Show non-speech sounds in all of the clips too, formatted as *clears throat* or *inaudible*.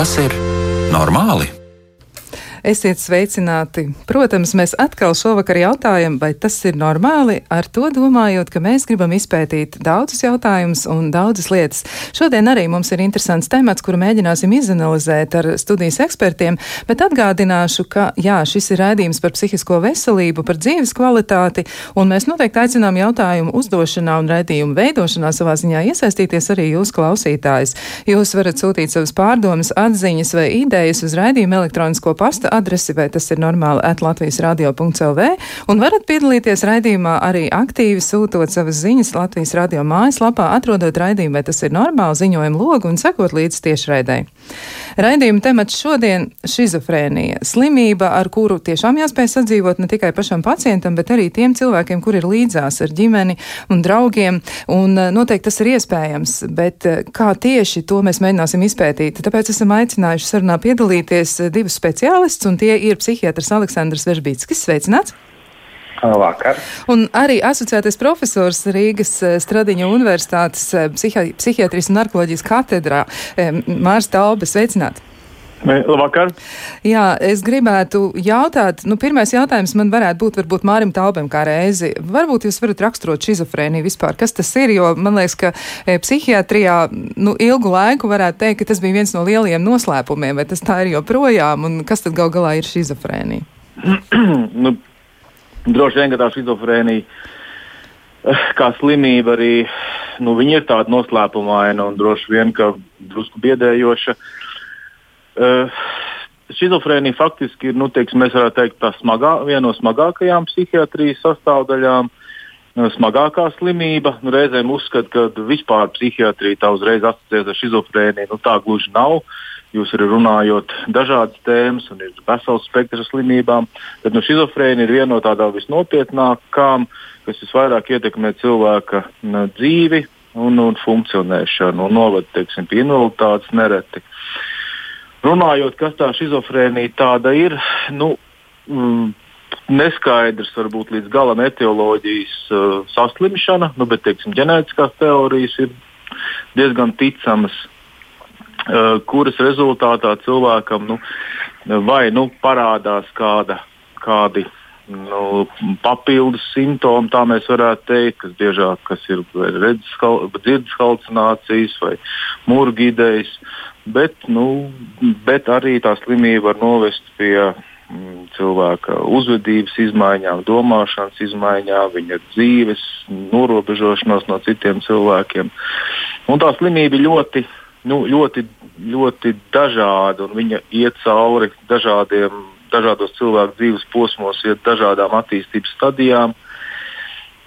Vai tas ir normāli? Esiet sveicināti! Protams, mēs atkal šovakar jautājam, vai tas ir normāli, ar to domājot, ka mēs gribam izpētīt daudzus jautājumus un daudzas lietas. Šodien arī mums ir interesants temats, kuru mēģināsim izanalizēt ar studijas ekspertiem, bet atgādināšu, ka jā, šis ir raidījums par psihisko veselību, par dzīves kvalitāti, un mēs noteikti aicinām jautājumu uzdošanā un raidījumu veidošanā savā ziņā iesaistīties arī jūs klausītājs. Jūs varat sūtīt savas pārdomas, atziņas vai idejas uz raidījumu elektronisko pasta adresi, vai tas ir normāli at Latvijas radio.lv, un varat piedalīties raidījumā arī aktīvi sūtot savas ziņas Latvijas radio mājaslapā, atrodot raidījumu, vai tas ir normāli ziņojumu logu un sekot līdz tiešraidai. Raidījuma temats šodien - šizofrēnija. Slimība, ar kuru tiešām jāspēj sadzīvot ne tikai pašam pacientam, bet arī tiem cilvēkiem, kur ir līdzās ar ģimeni un draugiem. Un eh, noteikti tas ir iespējams, bet eh, kā tieši to mēs mēģināsim izpētīt. Tāpēc esam aicinājuši sarunā piedalīties eh, divus speciālistus, un tie ir psihiatrs Aleksandrs Veržbītskis. Sveicināts! Vakar. Un arī asociētais profesors Rīgas eh, Stradiņa Universitātes eh, psihi psihiatrijas un narkoloģijas katedrā eh, Mārs Taubes. Sveicināt! Labvakar. Jā, es gribētu jautāt, nu, pirmais jautājums man varētu būt varbūt Mārim Taubem kā reizi. Varbūt jūs varat raksturot šizofrēniju vispār, kas tas ir, jo man liekas, ka e, psihiatrijā, nu, ilgu laiku varētu teikt, ka tas bija viens no lielajiem noslēpumiem, vai tas tā ir joprojām, un kas tad gal galā ir šizofrēnija? *clears throat* nu, Droši vien, ka tā schizofrēnija eh, kā slimība arī nu, ir tāda noslēpumaina un droši vien drusku biedējoša. Uh, Šizofrēnija faktiski ir, nu, teiksim, mēs varētu teikt, smagā, viena no smagākajām psihiatrijas sastāvdaļām, smagākā slimība. Nu, reizēm uzskata, ka vispār psihiatrija tā uzreiz asociēs ar šizofrēniju. Nu, tā gluži nav. Jūs arī runājot dažādas tēmas, un ir vesels spektrs slimībām. Tad nu, šizofrēnija ir viena no tādām visnopietnākām, kas visvairāk ietekmē cilvēka dzīvi un, un funkcionēšanu un noved teiksim, pie invaliditātes nereti. Runājot, kas tā šizofrēnija tāda ir, nu, mm, neskaidrs varbūt līdz galam etioloģijas uh, saslimšana, nu, bet teiksim, ģenētiskās teorijas ir diezgan ticamas. Eh, kuras rezultātā cilvēkam nu, vai nu, parādās kāda, kādi nu, papildus simptomi, tā mēs varētu teikt, kas biežāk kas ir dzirdes halucinācijas vai murgu idejas, bet, nu, bet arī tā slimība var novest pie cilvēka uzvedības izmaiņām, domāšanas izmaiņām, viņa dzīves norobežošanos no citiem cilvēkiem. Un tā slimība ļoti nu, ļoti, ļoti dažāda un viņa iet cauri dažādiem, dažādos cilvēku dzīves posmos, iet dažādām attīstības stadijām.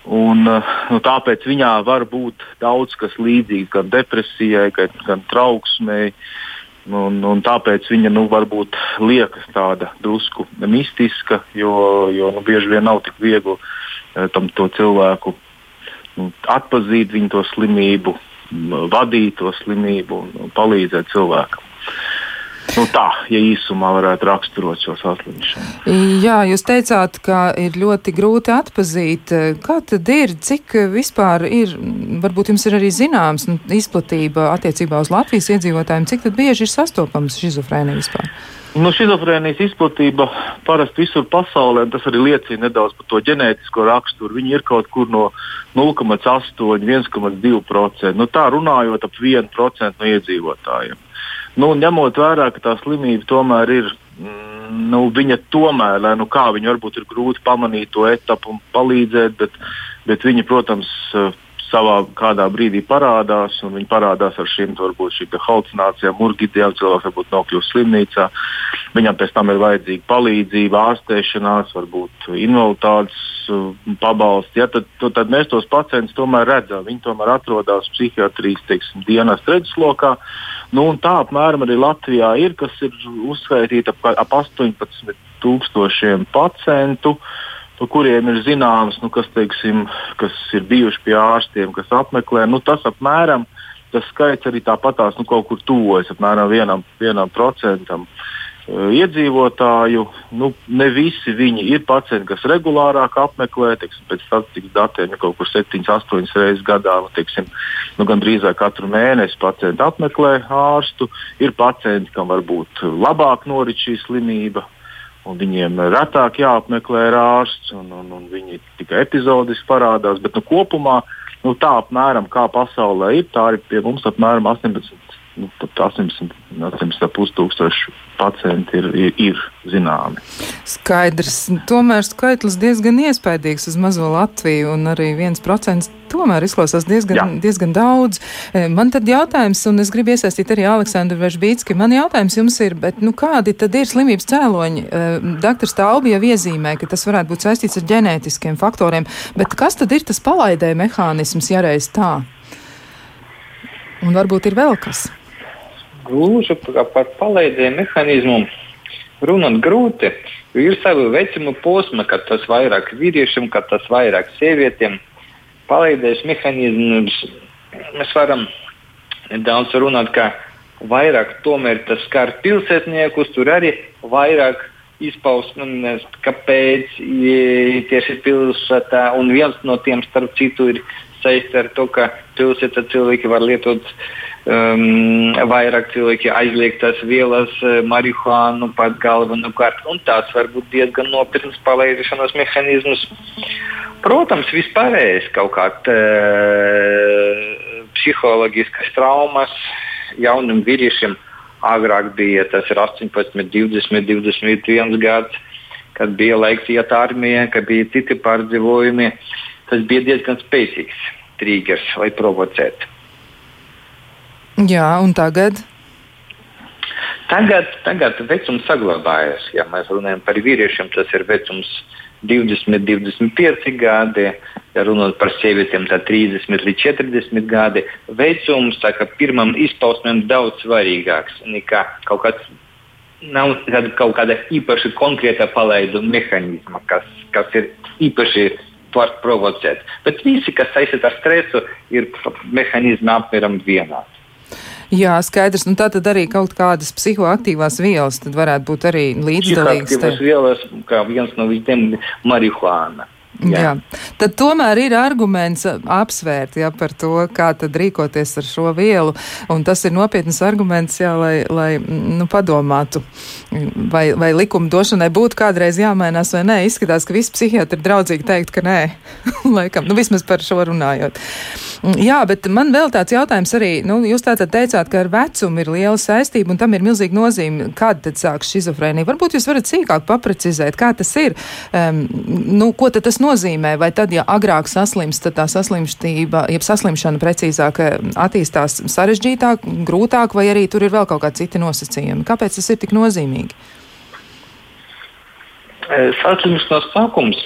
Un, nu, tāpēc viņā var būt daudz kas līdzīgs gan depresijai, gan, gan trauksmei. Un, un tāpēc viņa nu, varbūt liekas tāda drusku mistiska, jo, jo nu, bieži vien nav tik viegli eh, tam cilvēku nu, atpazīt viņu to slimību, vadīt to slimību un palīdzēt cilvēkam. Nu tā, ja īsumā varētu raksturot šo saslimšanu. Jā, jūs teicāt, ka ir ļoti grūti atpazīt. Kā tad ir, cik vispār ir, varbūt jums ir arī zināms nu, izplatība attiecībā uz Latvijas iedzīvotājiem, cik bieži ir sastopams šizofrēnija vispār? Nu, Šizofrēnijas izplatība parasti visur pasaulē, un tas arī liecina nedaudz par to ģenētisko raksturu. Viņi ir kaut kur no 0,8 līdz 1,2%. Nu, tā runājot ap 1% no iedzīvotājiem. Nu, ņemot vērā, ka tā slimība tomēr ir, mm, nu, viņa tomēr, lai nu kā viņa varbūt ir grūti pamanīt to etapu un palīdzēt, bet, bet viņa, protams, savā kādā brīdī parādās, un viņi parādās ar šīm varbūt šīm halucinācijām, murgidiem, cilvēks varbūt nokļūst slimnīcā. Viņam pēc tam ir vajadzīga palīdzība, ārstēšanās, varbūt invaliditātes uh, pabalsts. Ja, tad, tad mēs tos pacientus tomēr redzam. Viņi tomēr atrodas psihiatrijas teiksim, dienas redzeslokā. Nu, tā apmēram arī Latvijā ir, kas ir uzskaitīta ap, ap 18 tūkstošiem pacientu. Uh, par kuriem ir zināms, nu, kas, teiksim, kas ir bijuši pie ārstiem, kas apmeklē. Nu, tas apmēram tas skaits arī tāpatās nu, kaut kur tuvojas apmēram vienam, vienam procentam. Iedzīvotāju. Nu, ne visi viņi ir pacienti, kas regulārāk apmeklē, teiksim, pēc statistikas datiem, ja kaut kur 7-8 reizes gadā, nu, teiksim, nu, gan drīzāk katru mēnesi pacienti apmeklē ārstu. Ir pacienti, kam varbūt labāk norit šī slimība. Un viņiem retāk jāapmeklē ārsts, un, un, un viņi tikai epizodiski parādās. Bet nu, kopumā nu, tā apmēram kā pasaulē ir, tā arī pie mums apmēram 18 nu, 800, 800 tūkstoši pacienti ir, ir, ir zināmi. Skaidrs. Tomēr skaitlis diezgan iespaidīgs uz mazo Latviju, un arī viens procents tomēr izklausās diezgan, Jā. diezgan daudz. E, man tad jautājums, un es gribu iesaistīt arī Aleksandru Vežbītski, man jautājums jums ir, bet nu kādi tad ir slimības cēloņi? E, Dr. Staubi jau iezīmē, ka tas varētu būt saistīts ar ģenētiskiem faktoriem, bet kas tad ir tas palaidē mehānisms, ja reiz tā? Un varbūt ir vēl kas gluži par palīdzēju mehānismu runāt grūti. Ir savi vecuma posma, kad tas vairāk vīriešiem, kad tas vairāk sievietēm. Palīdzēs mehānismus mēs varam daudz runāt, ka vairāk tomēr tas skar pilsētniekus, tur arī vairāk izpausmes, kāpēc tieši pilsētā. Un viens no tiem, starp citu, ir saistīts ar to, ka pilsētā cilvēki var lietot uh, um, vairāk cilvēki aizliegtas vielas, eh, marihuānu pat galvenokārt, tās var būt diezgan nopietnas palaišanas mehānismus. Protams, vispārējais kaut kāda uh, psiholoģiskas traumas jaunam vīriešiem agrāk bija tas 18, 20, 21 gads, kad bija laiks iet armijā, kad bija citi pārdzīvojumi. Tas bija diezgan spēcīgs triggers, lai provocētu. Jā, un tagad? Tagad, tagad vecums saglabājas. Ja mēs runājam par vīriešiem, tas ir vecums 20, 25 gadi. Ja runājot par sievietēm, tad 30 līdz 40 gadi. Vecums kā, pirmam izpausmēm daudz svarīgāks nekā kaut kāds. Nav kaut kāda īpaši konkrēta palaiduma mehānisma, kas, kas ir īpaši var provocēt. Bet visi, kas saistīti ar stresu, ir mehānismi apmēram vienādi. Jā, skaidrs. Nu, tā tad arī kaut kādas psihoaktīvās vielas varētu būt arī līdzdalīgas. Psihoaktīvās vielas, kā viens no viņiem, marihuāna. Jā. Jā. Tad tomēr ir arguments apsvērt ja, par to, kā tad rīkoties ar šo vielu. Un tas ir nopietnas arguments, jā, lai, lai nu, padomātu, vai, vai likuma došanai būtu kādreiz jāmainās vai nē. Izskatās, ka visi psihiatri draudzīgi teikt, ka nē. *laughs* Laikam, nu, vismaz par šo runājot. Jā, bet man vēl tāds jautājums arī. Nu, jūs tātad teicāt, ka ar vecumu ir liela saistība un tam ir milzīga nozīme. Kāda tad sāks šizofrēnija? Varbūt jūs varat sīkāk paprecizēt, kā tas ir. Um, nu, ko tad tas nozīmē? Vai tad, ja agrāk saslimst, tad tā saslimštība, jeb saslimšana precīzāk eh, attīstās sarežģītāk, grūtāk, vai arī tur ir vēl kaut kādi citi nosacījumi? Kāpēc tas ir tik nozīmīgi? Eh, saslimšanas sākums,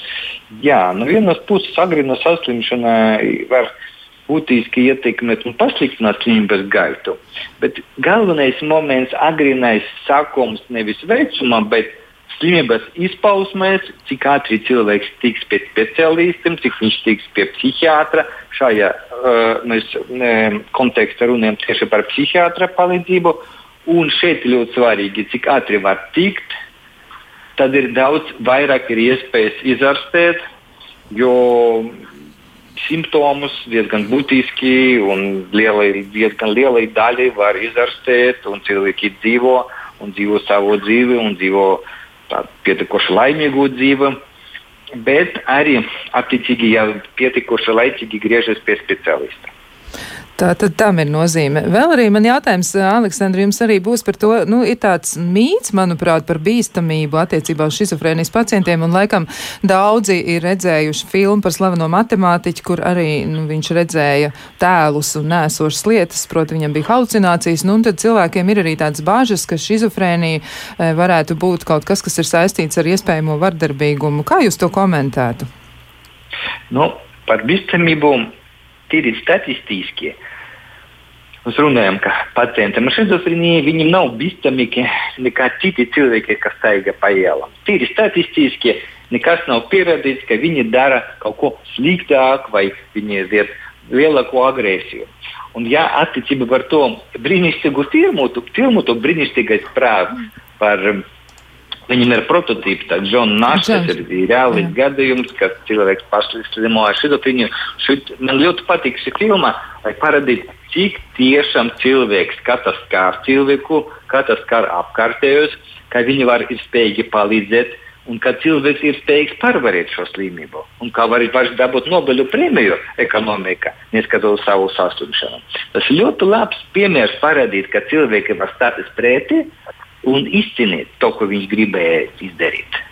jā, no vienas puses agrīna saslimšana var būtiski ietekmēt un pasliktināt slimības gaitu. Bet galvenais moments agrīnais sākums nevis vecumā, bet slimības izpausmēs, cik ātri cilvēks tiks pie speciālistiem, cik viņš tiks pie psihiatra. Šajā uh, mēs uh, kontekstā runājam tieši par psihiatra palīdzību. Un šeit ļoti svarīgi, cik ātri var tikt, tad ir daudz vairāk ir iespējas izārstēt, jo simptomus diezgan būtiski un lielai, diezgan lielai daļai var izārstēt, un cilvēki dzīvo un dzīvo savu dzīvi un dzīvo uh, pietiekoši laimīgu dzīvi, bet arī attiecīgi, ja pietiekoši laicīgi griežas pie speciālista. Tā tad tam ir nozīme. Vēl arī man jautājums, Aleksandra, jums arī būs par to, nu, ir tāds mīts, manuprāt, par bīstamību attiecībā uz šizofrēnijas pacientiem, un laikam daudzi ir redzējuši filmu par slaveno matemātiķu, kur arī nu, viņš redzēja tēlus un nēsošas lietas, proti viņam bija halucinācijas, nu, un tad cilvēkiem ir arī tāds bāžas, ka šizofrēnija e, varētu būt kaut kas, kas ir saistīts ar iespējamo vardarbīgumu. Kā jūs to komentētu? Nu, par bīstamību tīri statistiski. Mēs runājam, ka pacientam ar šizofrēniju viņam nav bīstamīgi nekā citi cilvēki, kas staigā pa ielām. Tīri statistiski nekas nav pierādīts, ka viņi dara kaut ko sliktāku vai viņi iet lielāku agresiju. Un, ja attiecībā par to brīnišķīgu filmu, to brīnišķīgais prāts, par Viņam ir prototypi, tāds Džona Našs, tas ir reāls gadījums, kad cilvēks pašslimo ar šizofrēniju. Man ļoti patīk šī filma, lai parādītu, cik tiešām cilvēks, kā tas skar cilvēku, kā tas skar apkārtējos, kā viņi var ir spējīgi palīdzēt. Un kā cilvēks ir spējīgs pārvarēt šo slimību, un kā var dabūt Nobeļu prēmiju ekonomikā, neskatoties savu saslimšanu. Tas ļoti labs piemērs parādīt, ka cilvēki var stāties pretī un izcīnīt to, ko viņš gribēja izdarīt.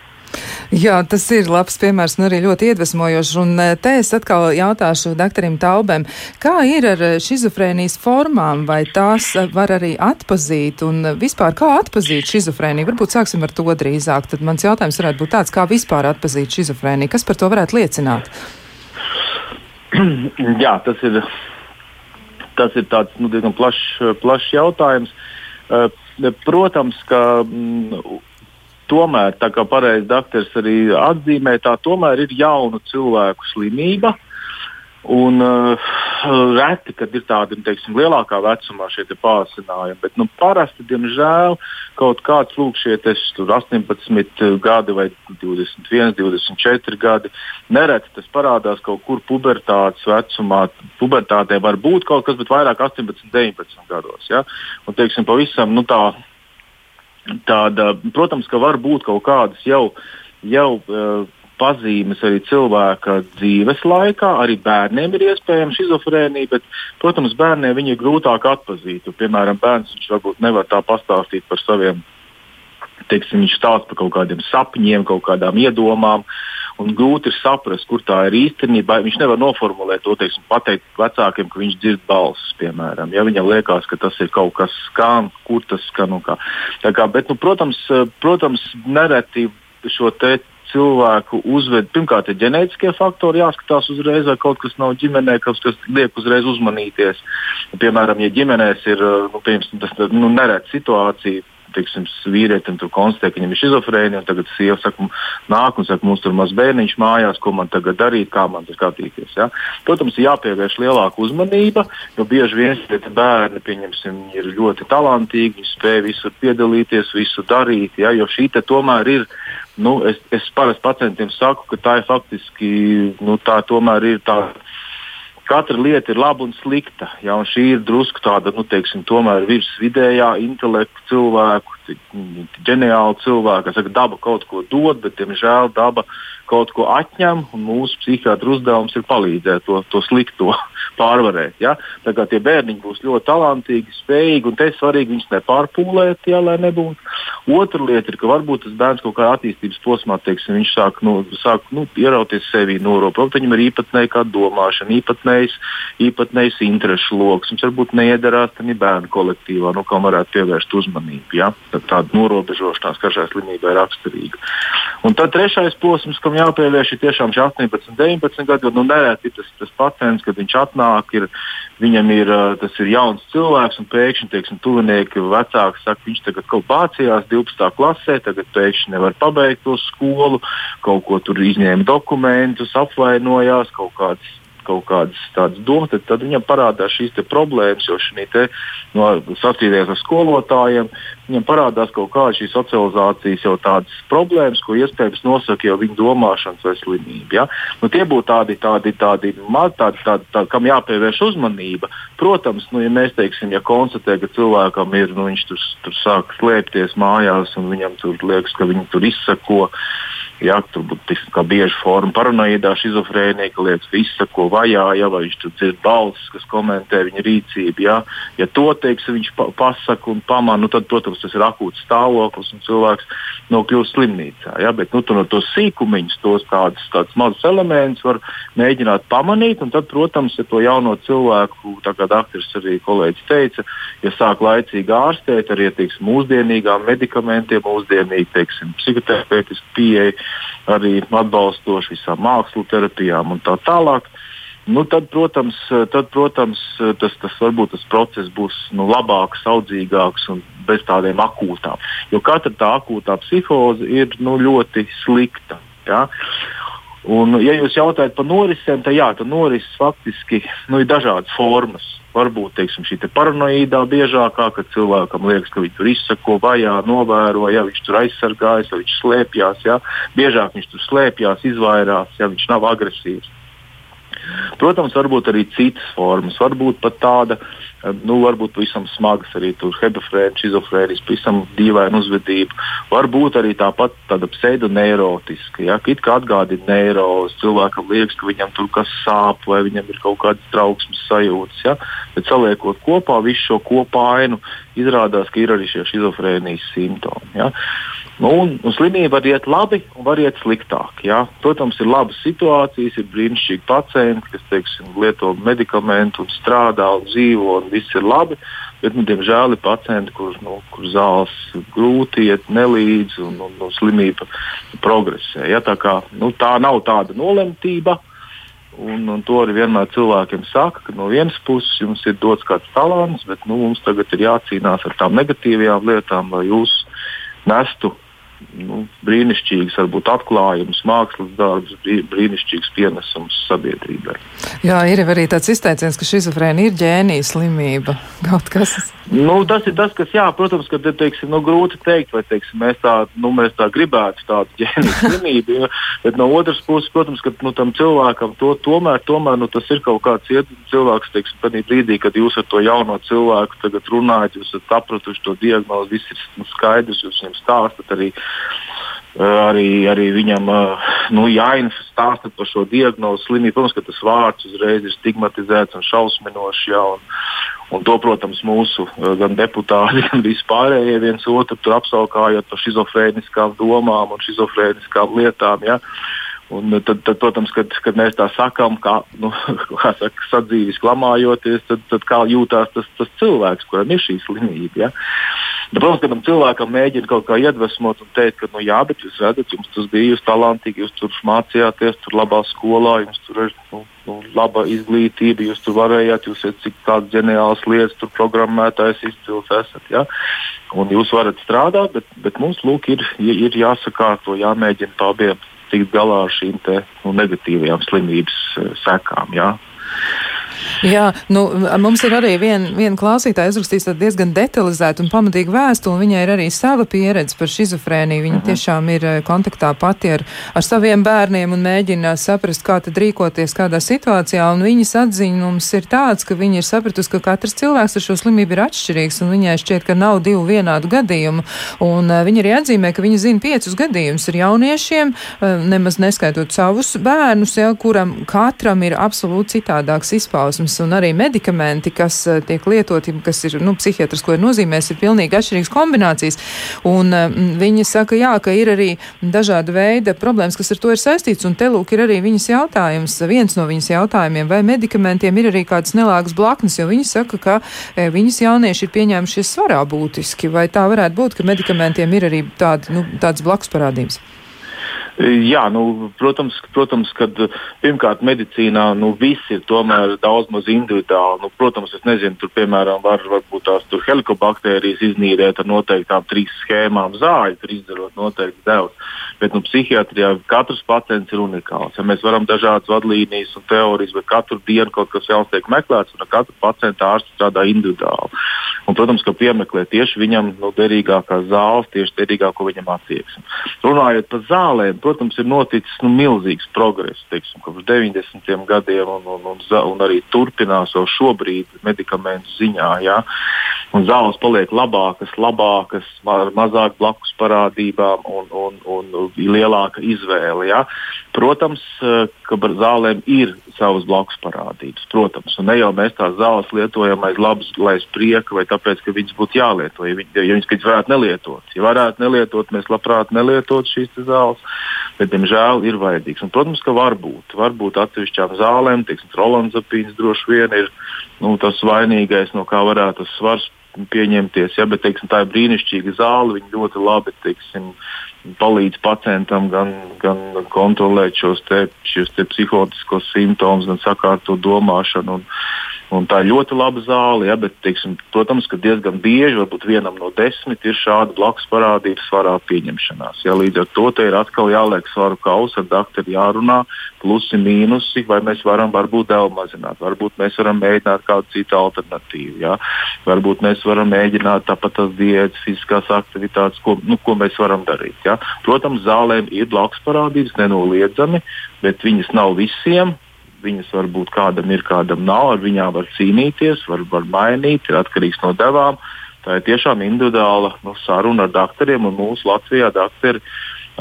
Jā, tas ir labs piemērs un arī ļoti iedvesmojošs. Un eh, te es atkal jautāšu doktoram Taubem, kā ir ar šizofrēnijas formām, vai tās eh, var arī atpazīt un vispār kā atpazīt šizofrēniju? Varbūt sāksim ar to drīzāk. Tad mans jautājums varētu būt tāds, kā vispār atpazīt šizofrēniju? Kas par to varētu liecināt? *clears throat* Jā, tas ir, tas ir tāds nu, diezgan plašs plaš jautājums. Uh, Protams, ka mm, tomēr, tā kā pareizi doktors arī atzīmē, tā tomēr ir jaunu cilvēku slimība. Un uh, reti, kad ir tādi teiksim, lielākā vecumā šie pārsinājumi, bet nu, parasti, diemžēl, kaut kāds lūk, šie 18 gadi vai 21, 24 gadi, nereti tas parādās kaut kur pubertātes vecumā. Pubertātē var būt kaut kas, bet vairāk 18, 19 gados. Ja? Un, teiksim, pavisam, nu, tā, tāda, protams, ka var būt kaut kādas jau jau uh, pazīmes arī cilvēka dzīves laikā. Arī bērniem ir iespējama schizofrēnija, bet, protams, bērniem viņi ir grūtāk atpazīt. Piemēram, bērns varbūt nevar tā pastāstīt par saviem. Teiksim, viņš stāsta par kaut kādiem sapņiem, kaut kādām iedomām, un grūti ir saprast, kur tā ir īstenībā. Viņš nevar noformulēt to, teiksim, pateikt vecākiem, ka viņš dzird balsis, piemēram. Ja viņam liekas, ka tas ir kaut kas skan, kur tas skan un kā. kā bet, nu, protams, protams, nereti šo te cilvēku uzved. Pirmkārt, ir ģenētiskie faktori, jāskatās uzreiz, vai kaut kas nav ģimenē, kas, kas liek uzreiz uzmanīties. Piemēram, ja ģimenēs ir nu, tas nu, neredzama situācija, teiksim, vīrietim tur konstatē, ka viņam ir schizofrēnija, un tagad sieva saka, nāk un saka, mums tur maz bērniņš mājās, ko man tagad darīt, kā man tas skatīties. Ja? Protams, jāpievērš lielāka uzmanība, jo bieži vien bērni, pieņemsim, ir ļoti talantīgi, viņi spēj visur piedalīties, visu darīt, ja? jo šī tomēr ir Nu, es, es parasti pacientiem saku, ka tā ir faktiski nu, tā tomēr ir tā. Katra lieta ir laba un slikta. Ja, un šī ir drusku tāda, nu, teiksim, tomēr virsvidējā intelekta cilvēku, ģeniāla cilvēka. Es saku, daba kaut ko dod, bet, diemžēl, daba kaut ko atņem, mūsu psihiatru uzdevums ir palīdzēt to, to slikto *laughs* pārvarēt. Ja? Tā kā tie bērni būs ļoti talantīgi, spējīgi, un te ir svarīgi viņus nepārpūlēt, ja, lai nebūtu. Otra lieta ir, ka varbūt tas bērns kaut kādā attīstības posmā, teiksim, viņš sāk, nu, sāk nu, ierauties sevi noropot. Viņam ir īpatnēja kā domāšana, īpatnējs, īpatnējs interešu lokus. Viņš varbūt neiedarās tam bērnu kolektīvā, nu, kam varētu pievērst uzmanību. Ja? Tāda norobežošanās, kas šai slimībai ir raksturīga. Un tad trešais posms, kam jāpievērš, ir tiešām šie 18, 19 gadi. Nu, nereti tas, tas pacients, kad viņš atnāk, ir, viņam ir, ir jauns cilvēks, un pēkšņi, teiksim, tuvinieki vecāki saka, viņš tagad kaut kā mācījās 12. klasē, tagad pēkšņi nevar pabeigt to skolu, kaut ko tur izņēma dokumentus, apvainojās, kaut kādas kaut kādas tādas domas, tad, viņam parādās šīs problēmas, jo šī no, sacīties ar skolotājiem, viņam parādās kaut kāda šī socializācijas jau tādas problēmas, ko iespējams nosaka jau viņa domāšanas vai slimība. Ja? Nu, tie būtu tādi, tādi, tādi, tādi, tādi, tādi, tādi, kam jāpievērš uzmanība. Protams, nu, ja mēs teiksim, ja konstatējam, ka cilvēkam ir, nu, viņš tur, tur sāk slēpties mājās un viņam tur liekas, ka viņi tur izsako. Jā, tur būtu bieži forma paranoidā schizofrēnija, ka liekas, ka izsako vajā, ja, vai viņš tur dzird balsis, kas komentē viņa rīcību. Ja, ja to teiks, viņš pa pasaka un pamana, nu, tad, protams, tas ir akūts stāvoklis un cilvēks nokļūst slimnīcā. Ja, bet nu, no tos sīkumiņus, tos tādus, tādus mazus elementus var mēģināt pamanīt. Tad, protams, ja to jauno cilvēku, tā kā doktors arī kolēģis teica, ja sāk laicīgi ārstēt ar ieteiksim, mūsdienīgām medikamentiem, mūsdienīgi teiksim, psihoterapeitiski pieeja arī atbalstoši visām mākslu terapijām un tā tālāk. Nu, tad, protams, tad, protams tas, tas, varbūt tas process būs nu, labāks, audzīgāks un bez tādiem akūtām. Jo katra tā akūtā psihoze ir nu, ļoti slikta. Ja? Un, ja jūs jautājat par norisēm, tad jā, tad norises faktiski nu, ir dažādas formas. Varbūt teiksim, šī te paranoīdā biežākā, kad cilvēkam liekas, ka viņš tur izsako, vajā, novēro, ja viņš tur aizsargājas, vai viņš slēpjas. Ja. Biežāk viņš tur slēpjas, izvairās, ja viņš nav agresīvs. Protams, varbūt arī citas formas, varbūt pat tāda nu, varbūt pavisam smagas arī tur hebefrēna, šizofrēnijas, pavisam dīvaina uzvedība. Varbūt arī tāpat tāda pseidoneirotiska, ja, it kā atgādina neiros, cilvēkam liekas, ka viņam tur kas sāp vai viņam ir kaut kādas trauksmes sajūtas. Ja, bet saliekot kopā visu šo kopainu, izrādās, ka ir arī šie šizofrēnijas simptomi. Ja. Nu, un, un slimība var iet labi, un var iet sliktāk. Ja? Protams, ir labas situācijas, ir brīnišķīgi pacienti, kas teiksim, lieto medikamentu, un strādā un dzīvo, un viss ir labi. Bet, nu, diemžēl, ir pacienti, kuriem nu, kur zāles grūti iet nelīdz, un, un, un slimība progresē. Ja? Tā, kā, nu, tā nav tāda nolemtība. Un, un to arī vienmēr cilvēkiem saka, ka no vienas puses jums ir dots kāds talants, bet nu, mums tagad ir jācīnās ar tām negatīvajām lietām, lai jūs nestu nu, brīnišķīgs, varbūt atklājums, mākslas darbs, brīnišķīgs pienesums sabiedrībai. Jā, ir arī tāds izteiciens, ka šizofrēna ir ģēnijas slimība. Kaut kas. Nu, tas ir tas, kas, jā, protams, ka teiksim, nu, grūti pateikt, vai teiksim, mēs, tā, nu, mēs tā gribētu tādu *laughs* ģēnijas slimību. Ja, bet no otras puses, protams, ka nu, tam cilvēkam to, tomēr, tomēr nu, tas ir kaut kāds cilvēks, teiksim, brīdī, kad jūs ar to jauno cilvēku runājat, jūs esat sapratuši to diagnozi, viss ir nu, skaidrs, jūs viņam stāstat arī arī, arī viņam nu, jāinfestāsta par šo diagnozi slimību. Protams, ka tas vārds uzreiz ir stigmatizēts un šausminošs. Ja, un, un to, protams, mūsu gan deputāti, *laughs* gan vispārējie viens otru apsaukājot par šizofrēniskām domām un šizofrēniskām lietām. Ja. Un tad, tad, protams, kad, kad mēs tā sakām, kā, nu, *laughs* kā saka, sadzīves klamājoties, tad, tad kā jūtas tas, tas cilvēks, kuram ir šī slimība. Ja? Bet, protams, ka tam cilvēkam mēģina kaut kā iedvesmot un teikt, ka, nu, jā, bet jūs redzat, jums tas bija, jūs talantīgi, jūs tur mācījāties, tur labā skolā, jums tur ir nu, nu, laba izglītība, jūs tur varējāt, jūs esat cik tādas ģeniālas lietas, tur programmētājs izcils esat. Ja? Un jūs varat strādāt, bet, bet mums lūk, ir, ir jāsakārto, jāmēģina tā abiem tikt galā ar šīm te, nu, negatīvajām slimības uh, sekām. Ja? Jā, nu, mums ir arī viena vien klausītāja uzrakstījis diezgan detalizētu un pamatīgu vēstuli. Viņai ir arī sava pieredze par šizofrēniju. Viņa uh mhm. -huh. tiešām ir kontaktā pati ar, ar saviem bērniem un mēģina saprast, kā tad rīkoties kādā situācijā. Un viņas atziņums ir tāds, ka viņa ir sapratusi, ka katrs cilvēks ar šo slimību ir atšķirīgs un viņai šķiet, ka nav divu vienādu gadījumu. Un viņa arī atzīmē, ka viņa zina piecus gadījumus ar jauniešiem, nemaz neskaitot savus bērnus, ja, kuram katram ir absolūti citādāks izpausmes un arī medikamenti, kas uh, tiek lietoti, kas ir nu, psihiatrisko nozīmēs, ir pilnīgi atšķirīgas kombinācijas. Un uh, viņi saka, jā, ka ir arī dažāda veida problēmas, kas ar to ir saistīts, un te lūk ir arī viņas jautājums, viens no viņas jautājumiem, vai medikamentiem ir arī kādas nelāgas blaknes, jo viņi saka, ka e, viņas jaunieši ir pieņēmušies svarā būtiski, vai tā varētu būt, ka medikamentiem ir arī tādi, nu, tādas blakus parādības. Jā, nu, protams, protams ka pirmkārt medicīnā nu, viss ir tomēr daudz maz individuāli. Nu, protams, es nezinu, tur piemēram var varbūt tās helikobaktērijas iznīdēt ar noteiktām trīs schēmām zāļu, tur izdarot noteikti devus. Bet nu, psihiatrijā katrs pacients ir unikāls. Ja mēs varam dažādas vadlīnijas un teorijas, bet katru dienu kaut kas jauns tiek meklēts, un ar katru pacientu ārsts strādā individuāli. Un, protams, ka piemeklē tieši viņam nu, derīgākās zāles, tieši derīgāko viņam attieksmi. Runājot par zālēm, protams, ir noticis nu, milzīgs progress teiksim, kopš 90. gadiem un, un, un, un arī turpinās jau šobrīd medikamentu ziņā. Ja? Un zāles paliek labākas, labākas, ar mazāk blakus parādībām un, un, un lielāka izvēle. Ja? Protams, eh, ka zālēm ir savas blakus parādības. Protams, un ne jau mēs tās zāles lietojam aiz labas, lai aiz prieka, vai tāpēc, ka viņas būtu jālieto. Ja, viņ, ja viņas varētu nelietot, ja varētu nelietot, mēs labprāt nelietotu šīs zāles, bet, diemžēl, ir vajadzīgs. Un, protams, ka var būt, var būt atsevišķām zālēm, teiksim, rolanzapīns droši vien ir nu, tas vainīgais, no kā varētu tas svars pieņemties. Ja, bet teiksim, tā ir brīnišķīga zāle, viņa ļoti labi teiksim, palīdz pacientam gan, gan kontrolēt šos, te, šos te psihotiskos simptomus, gan sakārtot domāšanu. Un, Un tā ir ļoti laba zāle, ja, bet, teiksim, protams, ka diezgan bieži, varbūt vienam no desmit, ir šāda blakus parādība svarā pieņemšanās. Ja, līdz ar to ir atkal jāliek svaru kausa, ar doktoru jārunā, plusi, mīnusi, vai mēs varam varbūt devu mazināt, varbūt mēs varam mēģināt kādu citu alternatīvu. Ja. Varbūt mēs varam mēģināt tāpat tās diētas, fiziskās aktivitātes, ko, nu, ko mēs varam darīt. Ja. Protams, zālēm ir blakus parādības, nenoliedzami, bet viņas nav visiem Viņas varbūt kādam ir, kādam nav, ar viņām var cīnīties, var, var mainīt, ir atkarīgs no devām. Tā ir tiešām individuāla nu, saruna ar doktoriem, un mūsu Latvijā doktori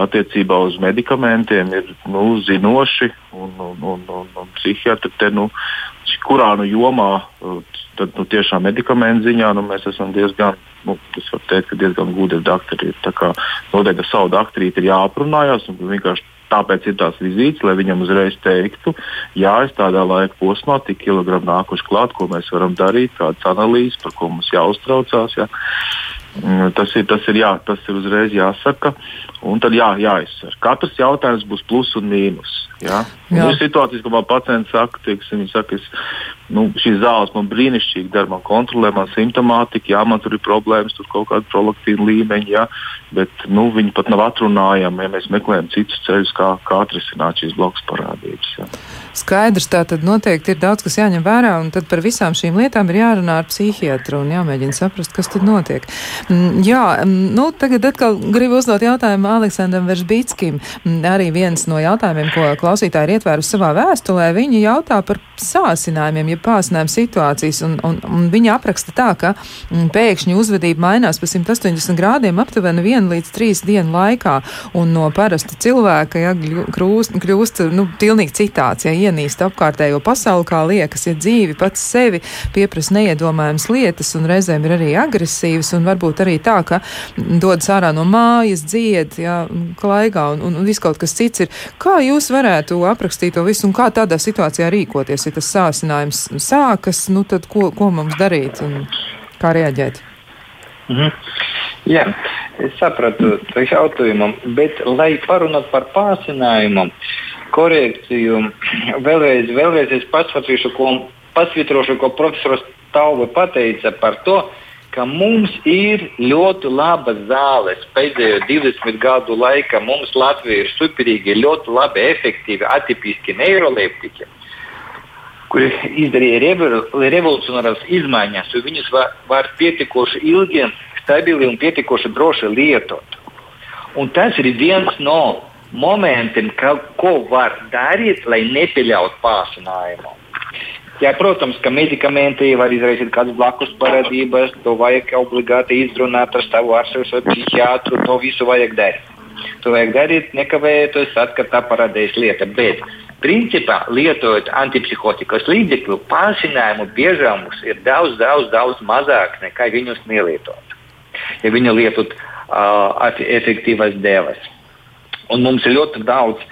attiecībā uz medikamentiem ir nu, zinoši un, un, un, un, un psihiatri. Te, nu, kurā nu jomā, tad nu, tiešām medikamentu ziņā nu, mēs esam diezgan, nu, es varu teikt, ka diezgan gudri doktori. Tā kā noteikti ar savu doktorīti ir jāaprunājas un vienkārši Tāpēc ir tās vizītes, lai viņam uzreiz teiktu, jā, es tādā laika posmā tik kilogramu nākuši klāt, ko mēs varam darīt, kādas analīzes, par ko mums jāuztraucās. Jā. Mm, tas ir, tas, ir, jā, tas ir uzreiz jāsaka, un tad jā, jāizsver. Katrs jautājums būs plus un mīnus. Jā. Un jā. ir situācijas, kad man pacients saka, teiksim, saka es, nu, šīs zāles man brīnišķīgi dara, man kontrolē man simptomātiku, jā, man tur ir problēmas, tur kaut kāda prolaktīna līmeņa, jā, bet nu, viņi pat nav atrunājami, ja mēs meklējam citus ceļus, kā, kā atrisināt šīs blakus parādības. Jā. Skaidrs, tā tad noteikti ir daudz, kas jāņem vērā, un tad par visām šīm lietām ir jārunā ar psihiatru un jāmēģina saprast, kas tad notiek. Mm, jā, mm, nu, tagad atkal gribu uzdot jautājumu Aleksandram Veržbītskim. Mm, arī viens no jautājumiem, ko klausītāji ir ietvērusi savā vēstulē, viņi jautā par sāsinājumiem, ja pāsinājuma situācijas, un, un, un viņi apraksta tā, ka pēkšņi uzvedība mainās pa 180 grādiem aptuveni 1 līdz 3 dienu laikā, un no parasta cilvēka, ja, kļūst, kļūst, nu, pilnīgi citāds, ja ienīst apkārtējo pasauli, kā liekas, ja dzīvi pats sevi pieprasa neiedomājamas lietas un reizēm ir arī agresīvas un varbūt arī tā, ka dodas ārā no mājas, dzied, jā, klaigā un, un, un viss kaut kas cits ir. Kā jūs varētu aprakstīt to visu un kā tādā situācijā rīkoties, ja tas sāsinājums sākas, nu tad ko, ko mums darīt un kā reaģēt? Mhm. Jā, es sapratu to jautājumu, bet, lai parunātu par pārsinājumu, korekciju. Vēlreiz, vēlreiz es pasvatīšu, ko, pasvitrošu, ko profesors Tauba pateica par to, ka mums ir ļoti labas zāles. Pēdējo 20 gadu laikā mums Latvijā ir superīgi, ļoti labi, efektīvi, atipiski neiroleptiķi, kuri izdarīja revolucionāras izmaiņas, un viņus var, var pietiekoši ilgi, stabili un pietiekoši droši lietot. Un tas ir viens no momentiem, ka, ko var darīt, lai nepieļautu pārsinājumu. Jā, protams, ka medikamenti var izraisīt kādas blakus parādības, to vajag obligāti izrunāt ar savu ārstu vai psihiatru. To visu vajag darīt. To vajag darīt nekavējoties, kad tā parādīs lieta. Bet, principā, lietojot antipsihotikas līdzekļu, pārsinājumu biežums ir daudz, daudz, daudz mazāk nekā viņus nelietot. Ja viņi lietot uh, efektīvas devas. Un mums ir ļoti daudz.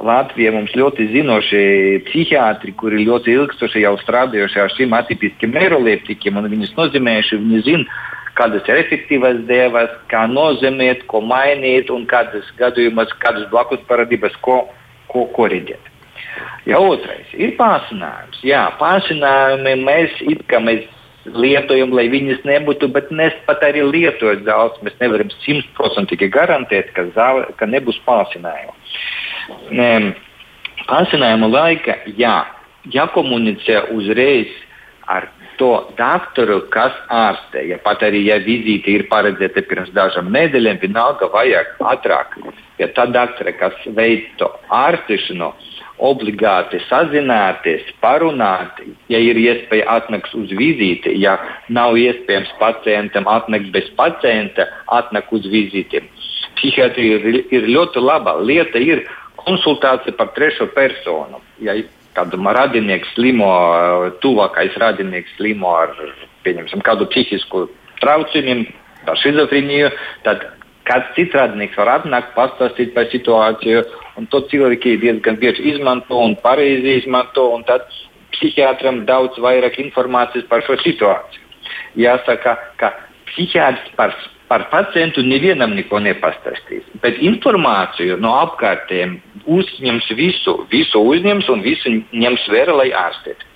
Latvijā mums ļoti zinoši psihiatri, kuri ļoti ilgstoši jau strādājuši ar šīm atipiskiem neiroleptikiem, un viņus nozīmējuši, viņi zina, kādas ir efektīvas devas, kā nozīmēt, ko mainīt un kādas gadījumas, kādas blakus parādības, ko, ko korrigēt. Ja otrais ir pārsinājums. Jā, pārsinājumi mēs it kā mēs lietojam, lai viņas nebūtu, bet mēs pat arī lietojot zāles, mēs nevaram simtprocentīgi garantēt, ka, zāle, ka nebūs pārsinājumu. Pārsinājumu laika, jā, jākomunicē uzreiz ar to doktoru, kas ārstē. Ja pat arī ja vizīte ir paredzēta pirms dažām nedēļām, vienalga vajag ātrāk. Ja tā doktora, kas veic to ārstēšanu, obligāti sazināties, parunāt, ja ir iespēja atnākt uz vizīti, ja nav iespējams pacientam atnākt bez pacienta, atnākt uz vizīti. Psihiatrija ir, ir ļoti laba lieta, ir konsultācija par trešo personu. Ja kādam radinieks slimo, tuvākais radinieks slimo ar kādu psihisku traucījumu, ar schizofrēniju, tad kāds cits radinieks var atnākt, pastāstīt par situāciju Un to cilvēki diezgan bieži izmanto un pareizi izmanto, un tad psihiatram daudz vairāk informācijas par šo situāciju. Jāsaka, ka psihiatrs par, par pacientu nevienam neko nepastāstīs, bet informāciju no apkārtējiem uzņems visu, visu uzņems un visu ņems vērā, lai ārstētu.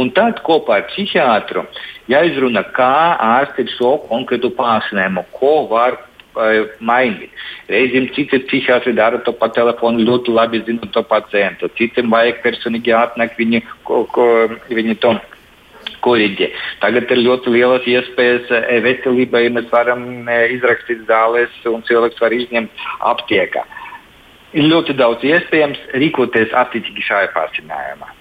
Un tad kopā ar psihiatru jāizrunā, kā ārstēt šo konkrētu pārsnēmu, ko var mainīt. Reizēm citi psihiatri dara to pa telefonu, ļoti labi zinot to pacientu. Citiem vajag personīgi atnākt viņu, ko, ko, viņu to koriģē. Tagad ir ļoti lielas iespējas veselībai, mēs varam izrakstīt zāles un cilvēks var izņemt aptiekā. Ir ļoti daudz iespējams rīkoties attiecīgi šajā pārcinājumā.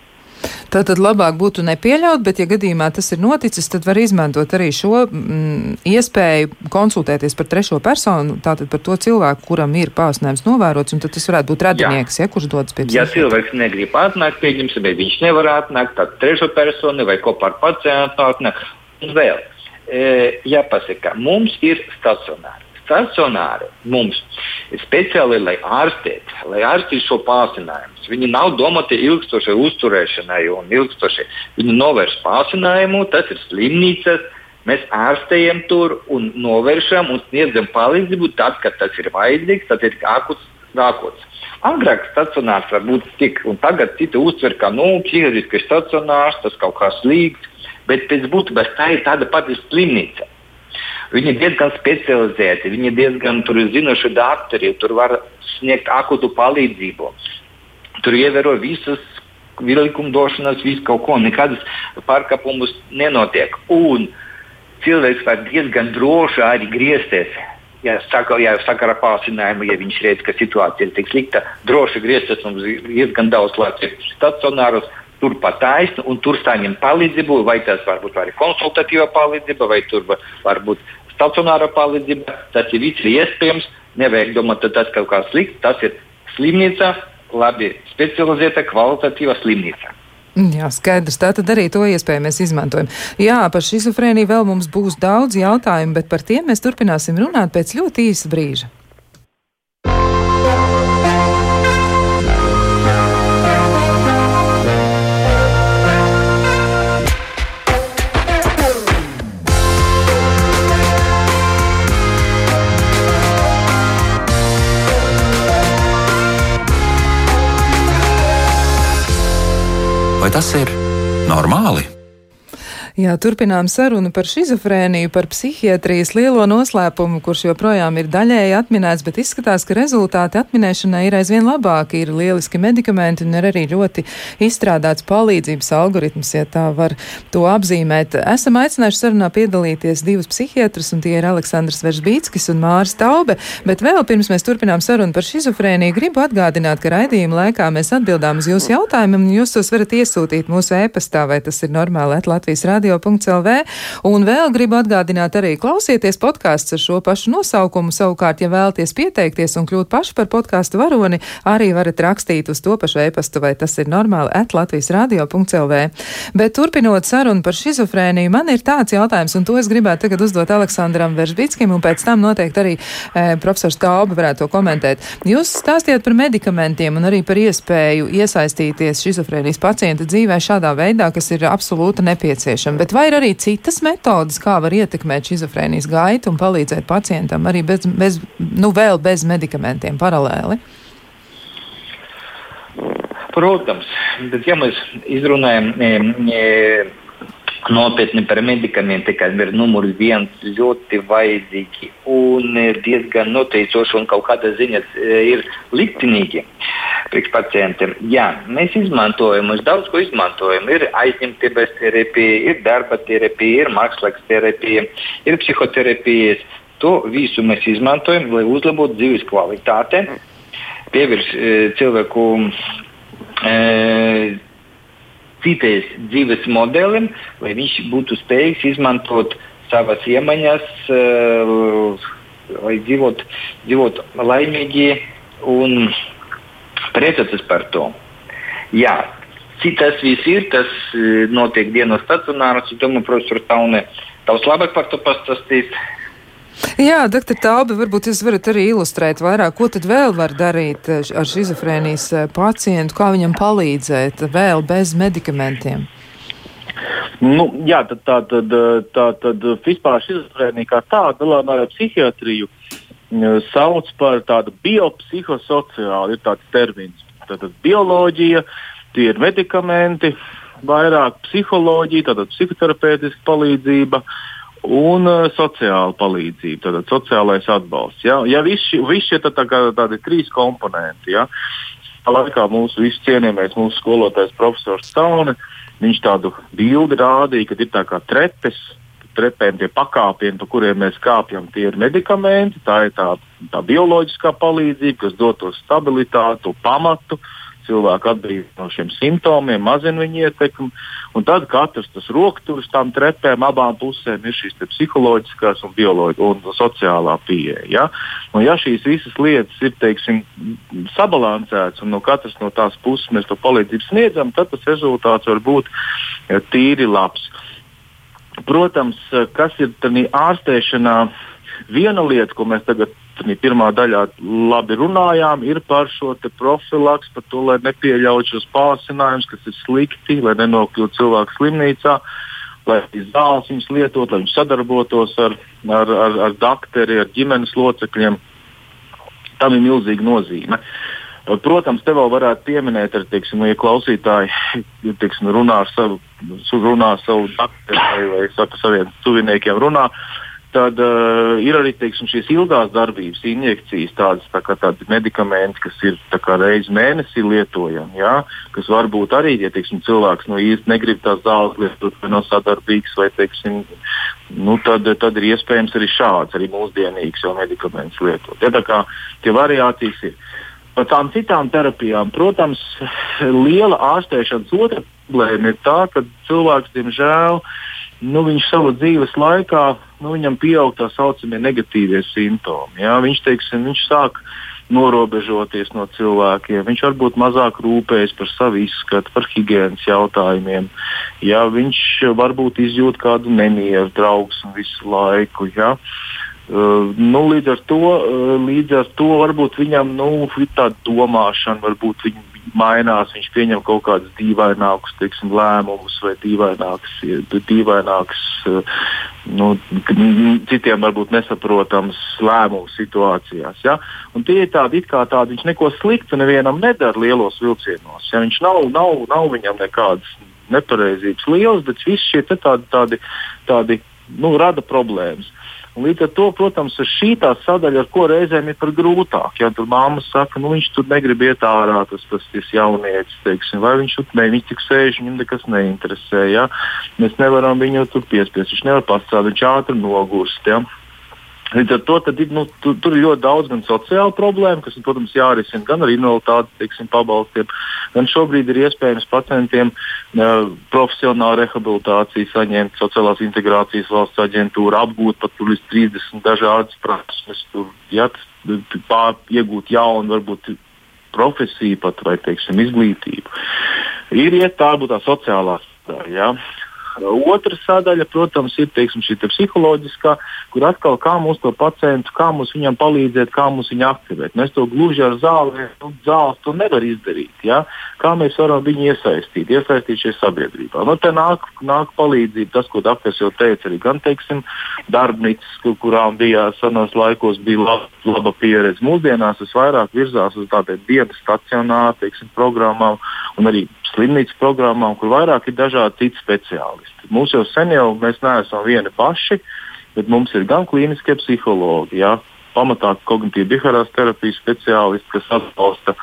Tātad labāk būtu nepieļaut, bet, ja gadījumā tas ir noticis, tad var izmantot arī šo mm, iespēju konsultēties par trešo personu, tātad par to cilvēku, kuram ir pārsnēms novērots, un tad tas varētu būt radinieks, ja, kurš dodas pie psihiatra. Ja cilvēks negrib atnākt, pieņemsim, vai viņš nevar atnākt, tad trešo personu vai kopā ar pacientu atnākt. Un vēl e, jāpasaka, mums ir stacionāri stacionāri mums speciāli, lai ārstētu, lai ārstētu šo pārsinājumu. Viņi nav domāti ilgstošai uzturēšanai un ilgstošai. Viņi novērš pārsinājumu, tas ir slimnīcas. Mēs ārstējam tur un novēršam un sniedzam palīdzību tad, kad tas ir vajadzīgs, tad ir akuts nākotnes. Agrāk stacionārs var būt tik, un tagad citi uztver, ka nu, psihiatriskais stacionārs tas kaut kā slīgs, bet pēc būtības tā ir tāda pati slimnīca. Viņi ir diezgan specializēti, viņi ir diezgan zinoši doktori, tur var sniegt akutu palīdzību. Tur ievēro visas likumdošanas, visu kaut ko, nekādas pārkāpumus nenotiek. Un cilvēks var diezgan droši arī griezties. Ja, saka, ja sakarā pārsinājumu, ja viņš redz, ka situācija ir tik slikta, droši griezties un diezgan daudz Latvijas stacionārus turpat taisnu un tur saņem palīdzību, vai tas var būt arī konsultatīva palīdzība, vai tur var būt stacionāra palīdzība. Tas ir viss iespējams. Nevajag domāt, ka tas kaut kā slikts. Tas ir slimnīca, labi specializēta, kvalitatīva slimnīca. Jā, skaidrs. Tā tad arī to iespēju mēs izmantojam. Jā, par šizofrēniju vēl mums būs daudz jautājumu, bet par tiem mēs turpināsim runāt pēc ļoti īsa brīža. Vai tas ir normāli? Jā, turpinām sarunu par šizofrēniju, par psihiatrijas lielo noslēpumu, kurš joprojām ir daļēji atminēts, bet izskatās, ka rezultāti atminēšanai ir aizvien labāki. Ir lieliski medikamenti un ir arī ļoti izstrādāts palīdzības algoritms, ja tā var to apzīmēt. Esam aicinājuši sarunā piedalīties divus psihiatrus, un tie ir Aleksandrs Veržbītskis un Māris Taube, bet vēl pirms mēs turpinām sarunu par šizofrēniju, gribu atgādināt, ka raidījuma laikā mēs atbildām uz jūsu jautājumiem, un jūs tos varat iesūtīt mūsu e-pastā, vai tas ir normāli, at Latvijas radio radio.lv. Un vēl gribu atgādināt arī klausieties podkāsts ar šo pašu nosaukumu. Savukārt, ja vēlaties pieteikties un kļūt paši par podkāstu varoni, arī varat rakstīt uz to pašu e-pastu, vai tas ir normāli at Latvijas radio.lv. Bet turpinot sarunu par šizofrēniju, man ir tāds jautājums, un to es gribētu tagad uzdot Aleksandram Veržbickim, un pēc tam noteikti arī e, profesors Tauba varētu to komentēt. Jūs stāstījāt par medikamentiem un arī par iespēju iesaistīties šizofrēnijas pacienta dzīvē šādā veidā, kas ir absolūti nepieciešama bet vai ir arī citas metodas, kā var ietekmēt šizofrēnijas gaitu un palīdzēt pacientam arī bez, bez, nu, vēl bez medikamentiem paralēli? Protams, bet ja mēs izrunājam e, e, nopietni par medikamentiem, kas ir numurs viens ļoti vajadzīgi un diezgan noteicoši un kaut kāda ziņa e, ir liktenīgi priekš pacientiem. Jā, mēs izmantojam, mēs daudz ko izmantojam. Ir aizņemtības terapija, ir darba terapija, ir mākslas terapija, ir psihoterapijas. To visu mēs izmantojam, lai uzlabotu dzīves kvalitāti, pievērst e, cilvēku e, citais dzīves modelim, lai viņš būtu spējīgs izmantot savas iemaņas, e, lai dzīvot, dzīvot laimīgi un priecāties par to. Jā, tas viss ir, tas e, notiek dienas stacionāros. Es domāju, profesor Taune, tavs labāk par to pastāstīt. Jā, doktor Taubi, varbūt jūs varat arī ilustrēt vairāk, ko tad vēl var darīt e, ar šizofrēnijas e, pacientu, kā viņam palīdzēt vēl bez medikamentiem. Nu, jā, tad, tā tad, tā tad vispār šizofrēnija kā tāda, dalām ar psihiatriju, sauc par tādu biopsihosociālu, ir tāds termins. Tātad bioloģija, tie ir medikamenti, vairāk psiholoģija, tātad psihoterapeitiska palīdzība un uh, sociāla palīdzība, tātad sociālais atbalsts. Ja, ja visi vis šie tā, tā kā, tādi trīs komponenti, ja, laikā mūsu visu cienījamais mūsu skolotājs profesors Staune, viņš tādu bildi rādīja, ka ir tā kā trepes, trepēm tie pakāpieni, pa kuriem mēs kāpjam, tie ir medikamenti, tā ir tā, tā bioloģiskā palīdzība, kas dod to stabilitāti, to pamatu. Uh, cilvēku atbrīvo no šiem simptomiem, mazina viņu ietekmi. Un tad katrs tas rokturis tam trepēm abām pusēm ir šīs psiholoģiskās un, un sociālā pieeja. Ja? Un ja šīs visas lietas ir teiksim, sabalansētas un no katras no tās puses mēs to palīdzību sniedzam, tad tas rezultāts var būt tīri labs. Protams, kas ir ārstēšanā, viena lieta, ko mēs tagad pirmā daļā labi runājām, ir par šo profilaks, par to, lai nepieļautu šos pārsinājumus, kas ir slikti, lai nenokļūtu cilvēku slimnīcā, lai zāles viņus lietot, lai viņi sadarbotos ar, ar, ar, ar doktori, ar ģimenes locekļiem. Tam ir milzīga nozīme. Protams, te vēl varētu pieminēt, arī, teiksim, ja klausītāji teiksim, runā ar savu, runā ar savu doktoru vai, vai saka, saviem tuviniekiem, runā, uh, Tad uh, ir arī teiksim, šīs ilgās darbības injekcijas, tādas tā tādi medikamenti, kas ir reizes mēnesī lietojami. Ja? Kas varbūt arī, ja teiksim, cilvēks no īsti negrib tās zāles lietot, vai nav sadarbīgs, vai teiksim, nu, tad, tad ir iespējams arī šāds, arī mūsdienīgs jau medikaments lietot. Ja? Tā kā tie variācijas ir. Par tām citām terapijām, protams, liela ārstēšanas otra problēma ir tā, ka cilvēks, diemžēl, nu, viņš savā dzīves laikā nu, viņam pieaug tā saucamie negatīvie simptomi. Jā? Viņš, teiksim, viņš sāk norobežoties no cilvēkiem, viņš varbūt mazāk rūpējas par savu izskatu, par higiēnas jautājumiem. Jā? Viņš varbūt izjūt kādu nemieru, trauksmu visu laiku. Jā? Uh, nu, līdz, ar to, uh, līdz ar to varbūt viņam nu, tāda domāšana, varbūt viņ, mainās, viņš pieņem kaut kādus dīvainākus teiksim, lēmumus vai dīvainākus, dīvainākus nu, citiem varbūt nesaprotams lēmumu situācijās. Ja? Un tie ir tādi, tādi, viņš neko sliktu nevienam nedara lielos vilcienos. Ja? Viņš nav, nav, nav viņam nekādas nepareizības liels, bet visi šie tādi, tādi, tādi nu, rada problēmas. Un līdz ar to, protams, ir šī tā sadaļa, ar ko reizēm ir grūtāk. Ja tur māma saka, nu viņš tur negrib iet ārā, tas, tas, tas jaunietis, teiksim, vai viņš tur ne, viņš tik sēž, viņam nekas neinteresē. Ja? Mēs nevaram viņu tur piespiest, viņš nevar pastrādāt, viņš ātri nogurst. Ja? Līdz ar to tad, nu, tu, tur ir ļoti daudz gan sociālu problēmu, kas, protams, jārisina gan ar invaliditātes pabalstiem, gan šobrīd ir iespējams pacientiem uh, profesionālu rehabilitāciju saņemt, sociālās integrācijas valsts aģentūra, apgūt pat līdz 30 dažādas prasmes, tur, ja, pār, iegūt jaunu, varbūt profesiju pat vai teiksim, izglītību. Ir iet tā būtu tā sociālā stāvā. Ja. Otra sadaļa, protams, ir teiksim, šī te psiholoģiskā, kur atkal kā mums to pacientu, kā mums viņam palīdzēt, kā mums viņu aktivēt. Mēs to gluži ar zāli, nu, zāles to nevar izdarīt. Ja? Kā mēs varam viņu iesaistīt, iesaistīt šajā sabiedrībā. Nu, te nāk, nāk palīdzība, tas, ko Dārts jau teica, arī gan teiksim, darbnīcas, kurām bija senos laikos bija laba, laba pieredze. Mūsdienās tas vairāk virzās uz tādiem dienas stacionāru teiksim, programmām un arī slimnīcas programmām, kur vairāk ir dažādi citi speciālisti. Mums jau sen jau mēs neesam vieni paši, bet mums ir gan klīniskie psihologi, jā, pamatā kognitīva behaviorālās terapijas speciālisti, kas atbalsta,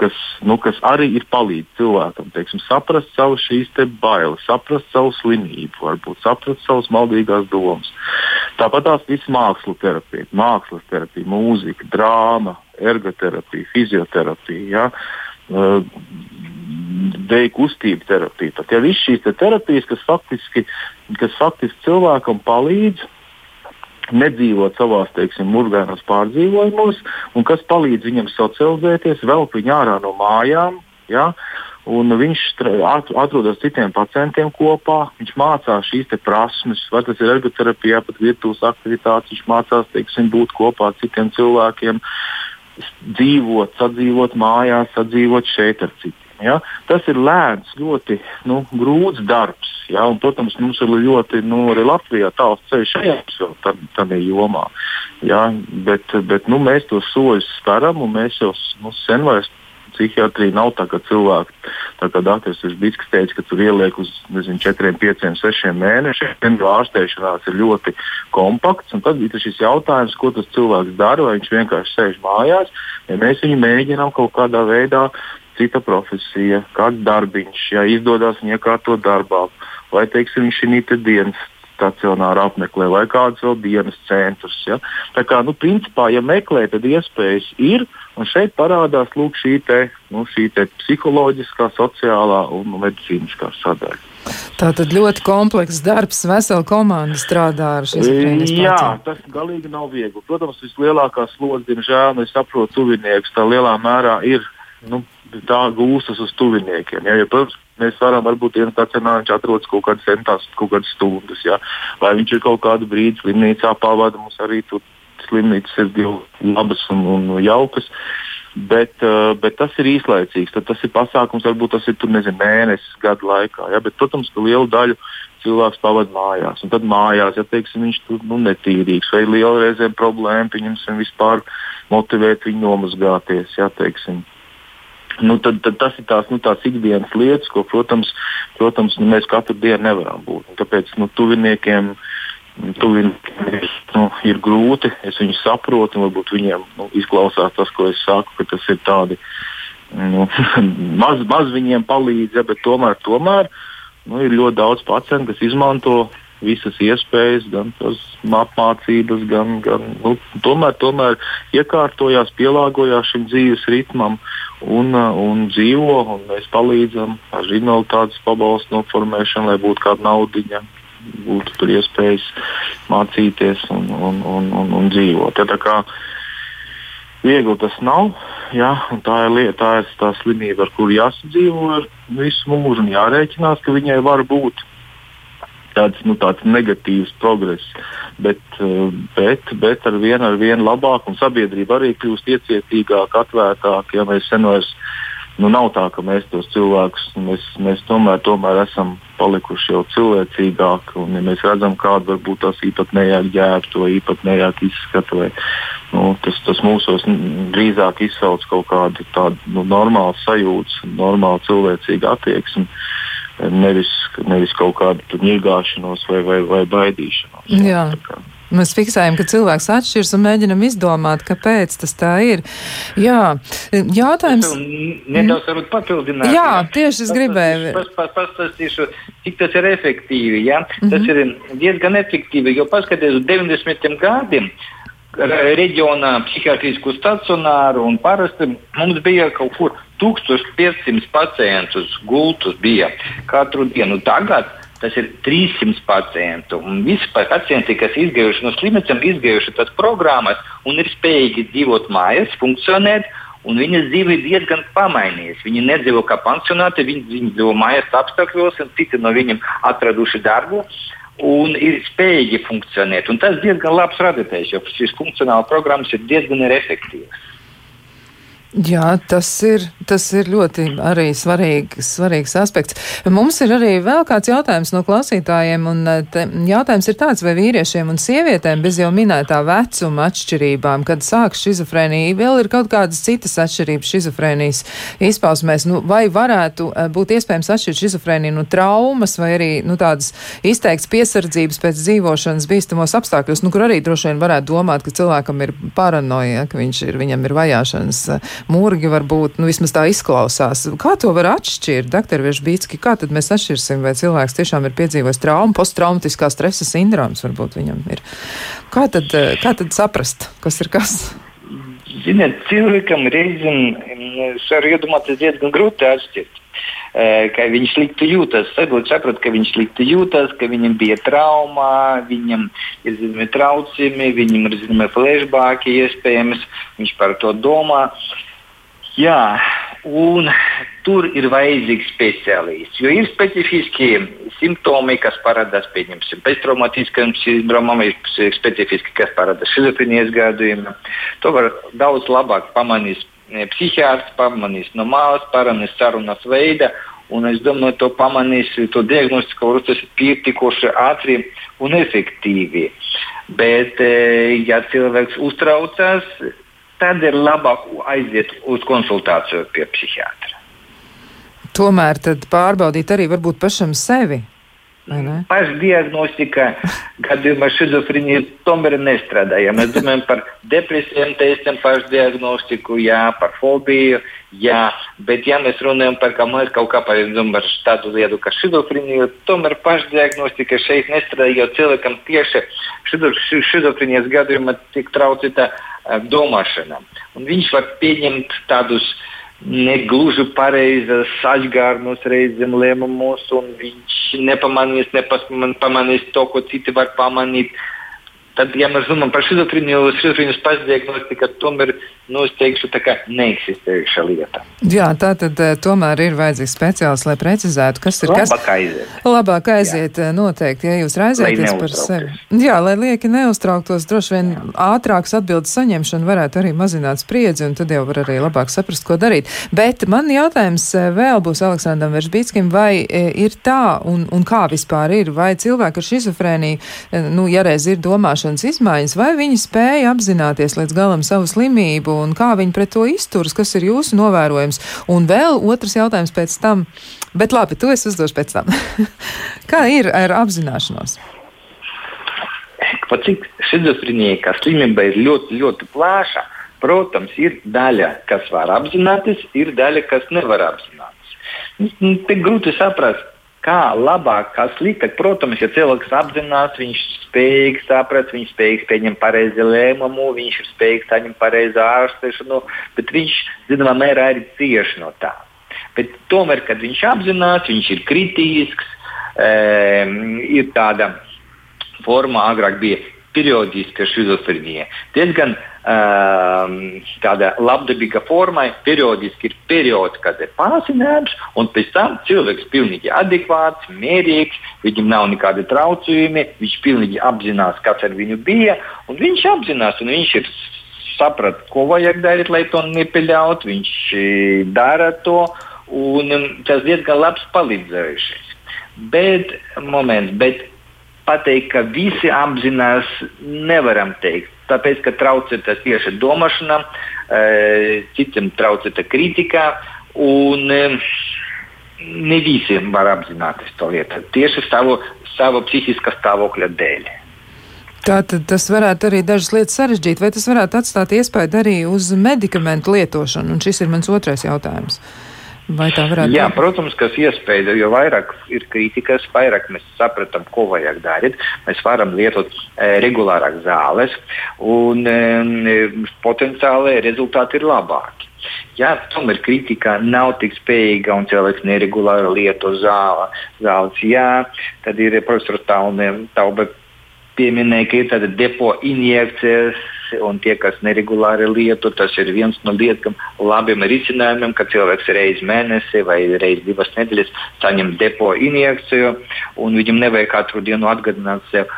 kas, nu, kas arī ir palīdz cilvēkam teiksim, saprast savu šīs bailes, saprast savu slimību, varbūt saprast savas maldīgās domas. Tāpat tās viss mākslas terapija, mākslas terapija, mūzika, drāma, ergoterapija, fizioterapija. Ja? Dēļ kustību terapija. Pat ja viss šīs te terapijas, kas faktiski, kas faktiski cilvēkam palīdz nedzīvot savās, teiksim, murgainos pārdzīvojumos, un kas palīdz viņam socializēties, velk viņu ārā no mājām. Ja? Un viņš atrodas citiem pacientiem kopā, viņš mācās šīs prasmes, vai tas ir ergoterapijā, pat virtuves aktivitātes. Viņš mācās teiksim, būt kopā ar citiem cilvēkiem, dzīvot, sadzīvot mājās, sadzīvot šeit ar citiem. Ja? Tas ir lēns, ļoti nu, grūts darbs. Ja? Un, protams, mums ir ļoti, nu, arī Latvijā tāls ceļš ejams tādā jomā. Ja? Bet, bet nu, mēs tos soļus speram un mēs jau nu, sen vairs psihiatrija nav tā, ka cilvēki, tā kā Dārts Biskis teica, ka tur ieliek uz nezinu, 4, 5, 6 mēnešiem. Ārstēšanās ir ļoti kompakts. Tad ir šis jautājums, ko tas cilvēks dara, vai viņš vienkārši sēž mājās, ja mēs viņu mēģinām kaut kādā veidā cita profesija, kāds darbiņš, ja izdodas viņu iekārtot darbā, vai teiksim, viņš ir dienas stacionāri apmeklē, vai kādus vēl dienas centrus. Ja? Tā kā, nu, principā, ja meklē, tad iespējas ir. Un šeit parādās lūk, šī, te, nu, šī te psiholoģiskā, sociālā un medicīniskā sadaļa. Tā tad ļoti komplekss darbs, vesela komanda strādā ar šiem cilvēkiem. Jā, tas galīgi nav viegli. Protams, vislielākā slodze, diemžēl, nu, es saprotu, tuvinieks tā lielā mērā ir nu, tā gūstas uz tuviniekiem. Ja, jo, protams, mēs varam varbūt viens stacionārā viņš atrodas kaut kādas centās, kaut kādas stundas. Ja, vai viņš ir kaut kādu brīdi slimnīcā pavada, mums arī tur slimnīcas ir divi labas un, un jaukas. Bet, uh, bet tas ir īslaicīgs. Tad tas ir pasākums, varbūt tas ir tur, nezinu, mēnesis, gadu laikā. Ja? Bet, protams, ka lielu daļu cilvēks pavadīja mājās. Un tad mājās, ja teiksim, viņš tur nu, netīrīgs vai liela reizēm problēma, pieņemsim, vispār motivēt viņu nomazgāties. Ja, teiksim. Nu, tad, tad tas ir tās, nu, tās ikdienas lietas, ko, protams, protams nu, mēs katru dienu nevaram būt. Tāpēc nu, tuviniekiem, tuviniekiem ir, nu, ir grūti. Es viņus saprotu, un varbūt viņiem nu, izklausās tas, ko es saku, ka tas ir tādi nu, *laughs* maz, maz viņiem palīdz, ja, bet tomēr, tomēr nu, ir ļoti daudz pacientu, kas izmanto visas iespējas, gan tās apmācības, gan, gan nu, tomēr, tomēr iekārtojās, pielāgojās šim dzīves ritmam un, un dzīvo. Un mēs palīdzam ar invaliditātes pabalstu noformēšanu, lai būtu kāda naudiņa. Būtu tur iespējas mācīties un, un, un, un, un dzīvot. Ja, viegli tas nav, ja, tā ir lieta, tā ir tā slimība, ar kuru jāsadzīvo visu mūžu un jārēķinās, ka viņai var būt tāds, nu, tāds negatīvs progress. Bet, eh, bet, bet ar vienu ar vienu labāk, un sabiedrība arī kļūst iecietīgāka, atvērtāka. Ja mēs senos, nu, nav tā, ka mēs tos cilvēkus, mēs, mēs tomēr, tomēr esam palikuši jau cilvēcīgāki. Un, ja mēs redzam, kāda varbūt tās īpatnējāk ģērbta vai īpatnējāk izskata, vai, nu, tas, tas mūsos drīzāk izsauc kaut kādu tādu nu, normālu sajūtu, normālu cilvēcīgu attieksmi nevis, nevis kaut kādu ņirgāšanos vai, vai, vai baidīšanos. Jā. Mēs fiksējam, ka cilvēks atšķiras un mēģinam izdomāt, kāpēc tas tā ir. Jā, jautājums. Nedaudz varbūt papildināt. Jā, tieši es gribēju. Pastāstīšu, cik tas ir efektīvi. Ja? Mm -hmm. Tas ir diezgan efektīvi, jo paskatieties uz 90 gadiem reģionā psihiatrisku stacionāru un parasti mums bija kaut kur 1500 pacientus gultus bija katru dienu. Tagad tas ir 300 pacientu. Un visi pacienti, kas izgājuši no slimnīcām, izgājuši tās programmas un ir spējīgi dzīvot mājās, funkcionēt. Un viņas dzīve ir diezgan pamainījusies. Viņi nedzīvo kā pansionāti, viņi, viņi dzīvo mājas apstākļos, un citi no viņiem atraduši darbu. Uh, un ir spējīgi funkcionēt. Un tas diezgan labs radītājs, jo šīs funkcionālās programmas ir diezgan efektīvas. Jā, tas ir, tas ir ļoti arī svarīgs, svarīgs aspekts. Mums ir arī vēl kāds jautājums no klausītājiem, un eh, jautājums ir tāds, vai vīriešiem un sievietēm bez jau minētā vecuma atšķirībām, kad sāk šizofrēnija, vēl ir kaut kādas citas atšķirības šizofrēnijas izpausmēs, nu, vai varētu eh, būt iespējams atšķirt šizofrēniju no traumas, vai arī, nu, tādas izteikts piesardzības pēc dzīvošanas bīstamos apstākļos, nu, kur arī droši vien varētu domāt, ka cilvēkam ir paranoja, ka viņš ir, viņam ir vajāšanas murgi varbūt, nu, vismaz tā izklausās. Kā to var atšķirt, doktor Viešbītski, kā tad mēs atšķirsim, vai cilvēks tiešām ir piedzīvojis traumu, posttraumatiskā stresa sindroms varbūt viņam ir. Kā tad, kā tad saprast, kas ir kas? Ziniet, cilvēkam reizēm, es varu iedomāties, diezgan grūti atšķirt. Eh, ka viņš slikti jūtas. Varbūt saprot, ka viņš slikti jūtas, ka viņam bija trauma, viņam ir zināmi traucījumi, viņam ir zināmi flashbacki iespējams, viņš par to domā. Uh, Jā, un tur ir vajadzīgs speciālists. Jo ir specifiski simptomi, kas parādās pieņemsim pēctraumatiskam sindromam, ir specifiski, kas parādās šizofrēnijas gadījumā. To var daudz labāk pamanīt e, psihiātrs, pamanīs no malas, pamanīs sarunas veida. Un es domāju, to pamanīs, to diagnostiku var uztaisīt pietiekoši ātri un efektīvi. Bet, e, ja cilvēks uztraucas, tad ir labāk aiziet uz konsultāciju pie psihiatra. Tomēr pārbaudīt arī varbūt pašam sevi. Pašdiagnostika gadījumā šizofrēnija tomēr nestrādā. Ja mēs domājam par depresijām, testiem, pašdiagnostiku, jā, par fobiju, jā, bet ja mēs runājam par kā mēs kaut kā par, par tādu lietu kā šizofrēniju, tomēr pašdiagnostika šeit nestrādā, jo cilvēkam tieši šizofrēnijas gadījumā tiek traucīta domāšana. Un viņš var pieņemt tādus uh, negluži pareizas aizgārnus reizēm lēmumus, un viņš nepamanīs, nepamanīs to, ko citi var pamanīt. Tad, ja mēs runājam par šizofrēniju, šizofrēnijas pašdiagnostika tomēr nu, es teikšu, tā kā neeksistējuša lieta. Jā, tā tad eh, tomēr ir vajadzīgs speciāls, lai precizētu, kas ir labāk kas. Aiziet. Labāk aiziet. Jā. Eh, noteikti, ja jūs raizēties par sevi. Jā, lai lieki neuztrauktos, droši vien Jā. ātrāks atbildes saņemšana varētu arī mazināt spriedzi, un tad jau var arī labāk saprast, ko darīt. Bet man jautājums eh, vēl būs Aleksandram Veržbītskim, vai ir tā, un, un kā vispār ir, vai cilvēki ar šizofrēniju, nu, ja reiz ir domāšana, domāšanas izmaiņas, vai viņi spēja apzināties līdz galam savu slimību un kā viņi pret to izturas, kas ir jūsu novērojums. Un vēl otrs jautājums pēc tam, bet labi, to es uzdošu pēc tam. *laughs* kā ir ar apzināšanos? Pat cik šizofrēnija, kā slimība, ir ļoti, ļoti plaša, protams, ir daļa, kas var apzināties, ir daļa, kas nevar apzināties. Nu, te grūti saprast, kā labāk, kā sliktāk. Protams, ja cilvēks apzinās, viņš spējīgs saprast, viņš spējīgs pieņemt pareizi lēmumu, viņš ir spējīgs saņemt pareizi ārstēšanu, bet viņš zināmā mērā arī cieš no tā. Bet tomēr, kad viņš apzinās, viņš ir kritisks, e, ir tāda forma, agrāk bija periodiska šizofrēnija. Diezgan um, tāda labdabīga forma, periodiski ir periods, kad ir pārsinājums, un pēc tam cilvēks ir pilnīgi adekvāts, mierīgs, viņam nav nekādi traucējumi, viņš pilnīgi apzinās, kas ar viņu bija, un viņš apzinās, un viņš ir saprat, ko vajag darīt, lai to nepieļautu. Viņš eh, dara to, un um, tas diezgan labs palīdzējušies. Bet, moments, bet pateikt, ka visi apzinās, nevaram teikt. Tāpēc, ka traucē tas tieši domāšana, e, citiem traucē kritika, un e, ne visiem var apzināties to lietu. Tieši savu, savu psihiskā stāvokļa dēļ. Tātad tas varētu arī dažas lietas sarežģīt, vai tas varētu atstāt iespēju arī uz medikamentu lietošanu? Un šis ir mans otrais jautājums. Uh, Vai tā varētu Jā, būt? protams, kas iespēja, jo vairāk ir kritikas, vairāk mēs saprotam, ko vajag darīt. Mēs varam lietot e, regulārāk zāles, un e, potenciāli rezultāti ir labāki. Ja tomēr kritika nav tik spējīga un cilvēks neregulāri lieto zāle, zāles, jā, tad ir profesors Taube pieminēja, ka ir tāda depo injekcijas un tie, kas neregulāri lieto, tas ir viens no lietām, labiem risinājumiem, ka cilvēks reizi mēnesī vai reizi divas nedēļas saņem depo injekciju, un viņam nevajag katru dienu atgādināt sev.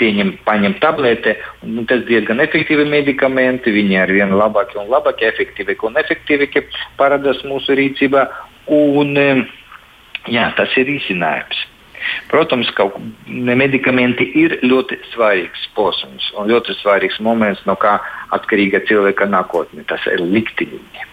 Pieņem, paņem tableti, un tas diezgan efektīvi medikamenti. Viņi ar vien labāki un labāki, efektīvāki un efektīvāki parādās mūsu rīcībā. Un, jā, tas ir risinājums. Protams, ka medikamenti ir ļoti svarīgs posms un ļoti svarīgs moments, no kā atkarīga cilvēka nākotne. Tas ir likteņi.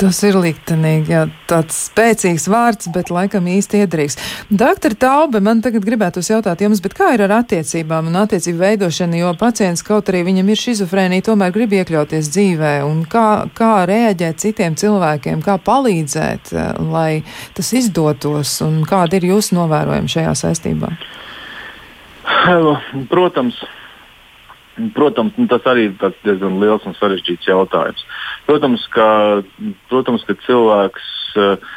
Tas ir liktenīgi, jā, tāds spēcīgs vārds, bet laikam īsti iedrīgs. Doktor Taube, man tagad gribētu jautāt jums, kā ir ar attiecībām un attiecību veidošanu, jo pacients, kaut arī viņam ir šizofrēnija, tomēr grib iekļauties dzīvē, un kā, kā rēģēt citiem cilvēkiem, kā palīdzēt, eh, lai tas izdotos, un kāda ir jūsu novērojuma šajā saistībā? Protams, Protams, nu, tas arī ir diezgan liels un sarežģīts jautājums. Protams, ka, protams, ka cilvēks uh,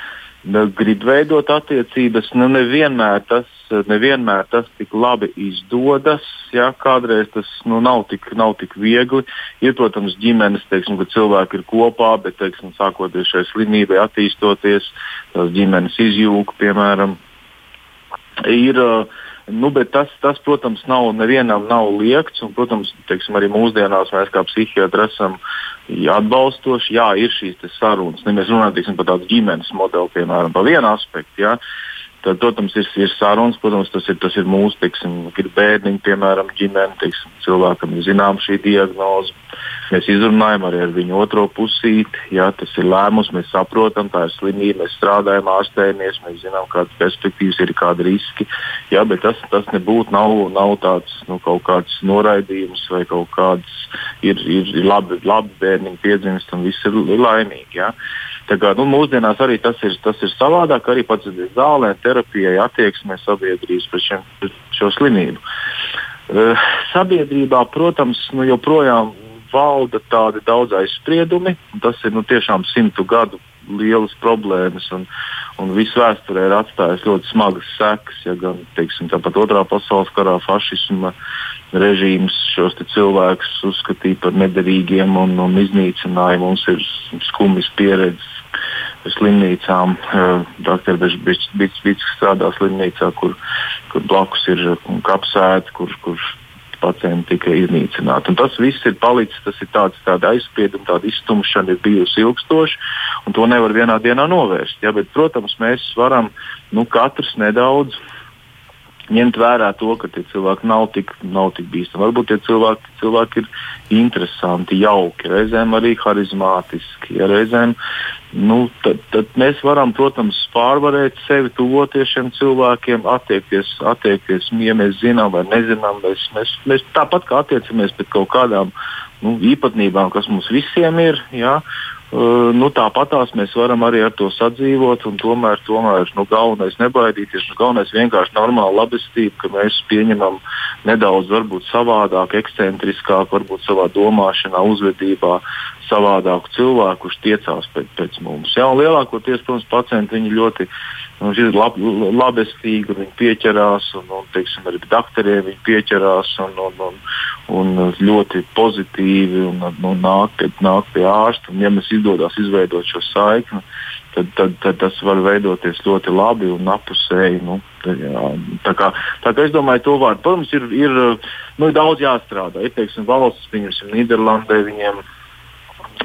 grib veidot attiecības, nu, nevienmēr, tas, nevienmēr tas tik labi izdodas. Ja? Kādreiz tas nu, nav, tik, nav tik viegli. Ir, protams, ģimenes, teiksim, kad cilvēki ir kopā, bet teiksim, sākoties šai slimībai, attīstoties, tās ģimenes izjūga, piemēram. Ir, uh, Nu, tas, tas, protams, nav nevienam nav liekts. Un, protams, teiksim, arī mūsdienās mēs kā psihiatri esam atbalstoši. Jā, ir šīs sarunas. Ne, mēs runājam teiksim, par tādu ģimenes modeli, piemēram, par vienu aspektu. Jā. Tad, protams, ir, ir sarunas, protams, tas ir, tas ir mūsu teiksim, ir bērniņi, piemēram, ģimene, teiksim, cilvēkam ir zināma šī diagnoze. Mēs izrunājam arī ar viņu otro pusīti. Jā, tas ir lēmums, mēs saprotam, tā ir slimība, mēs strādājam, ārstējamies, mēs zinām, kādas perspektīvas ir, kādi riski. Jā, bet tas, tas nebūtu nav, nav tāds nu, kaut kāds noraidījums vai kaut kāds ir, ir labi, labi bērniņi piedzimst un viss ir, laimīgi. Jā. Kā, nu, mūsdienās arī tas ir, tas ir savādāk, arī pats zālē, terapijai, attieksmē sabiedrības pret šiem, šo slimību. Uh, sabiedrībā, protams, nu, joprojām valda tādi daudz aizspriedumi. Tas ir nu, tiešām simtu gadu lielas problēmas, un, un visu vēsturē ir atstājis ļoti smagas sekas. Ja gan teiksim, tāpat otrā pasaules karā fašisma režīms šos cilvēkus uzskatīja par nederīgiem un, un iznīcināja. Mums ir skumjas pieredzes slimnīcām. Dr. Bits strādā slimnīcā, kur, kur blakus ir kapsēta, kur, kur pacienti tika iznīcināti. Un tas viss ir palicis, tas ir tāds, tāda aizspieduma, tāda iztumšana ir bijusi ilgstoša, un to nevar vienā dienā novērst. Ja? Bet, protams, mēs varam nu, katrs nedaudz ņemt vērā to, ka tie cilvēki nav tik, nav tik bīstami. Varbūt tie cilvēki, cilvēki ir interesanti, jauki, reizēm arī harizmātiski. Ja reizēm nu, tad, tad mēs varam, protams, pārvarēt sevi, tuvoties šiem cilvēkiem, attiekties, attiekties ja mēs zinām vai nezinām. Mēs, mēs, mēs tāpat kā attiecamies pret kaut kādām nu, īpatnībām, kas mums visiem ir. Ja, nu, Tāpatās mēs varam arī ar to sadzīvot, tomēr, tomēr nu, galvenais nebaidīties. Nu, galvenais vienkārši normāla labestība, ka mēs pieņemam nedaudz varbūt savādāk, ekscentriskāk, varbūt savā domāšanā, uzvedībā savādāku cilvēku, kurš tiecās pēc, pēc mums. Jā, lielākoties, protams, pacienti ļoti nu, lab, labestīgi, viņi pieķerās, un, un teiksim, arī doktoriem viņi pieķerās, un, un, un, un ļoti pozitīvi un, un nāk, pie, nāk pie ārsta. Un, ja mums izdodas izveidot šo saikni, tad, tad, tad tas var veidoties ļoti labi un apusēji. Nu, jā, tā, kā, tā kā es domāju, to vārdu, protams, ir, ir nu, daudz jāstrādā. Ir teiksim, valsts, piemēram, Nīderlandē viņiem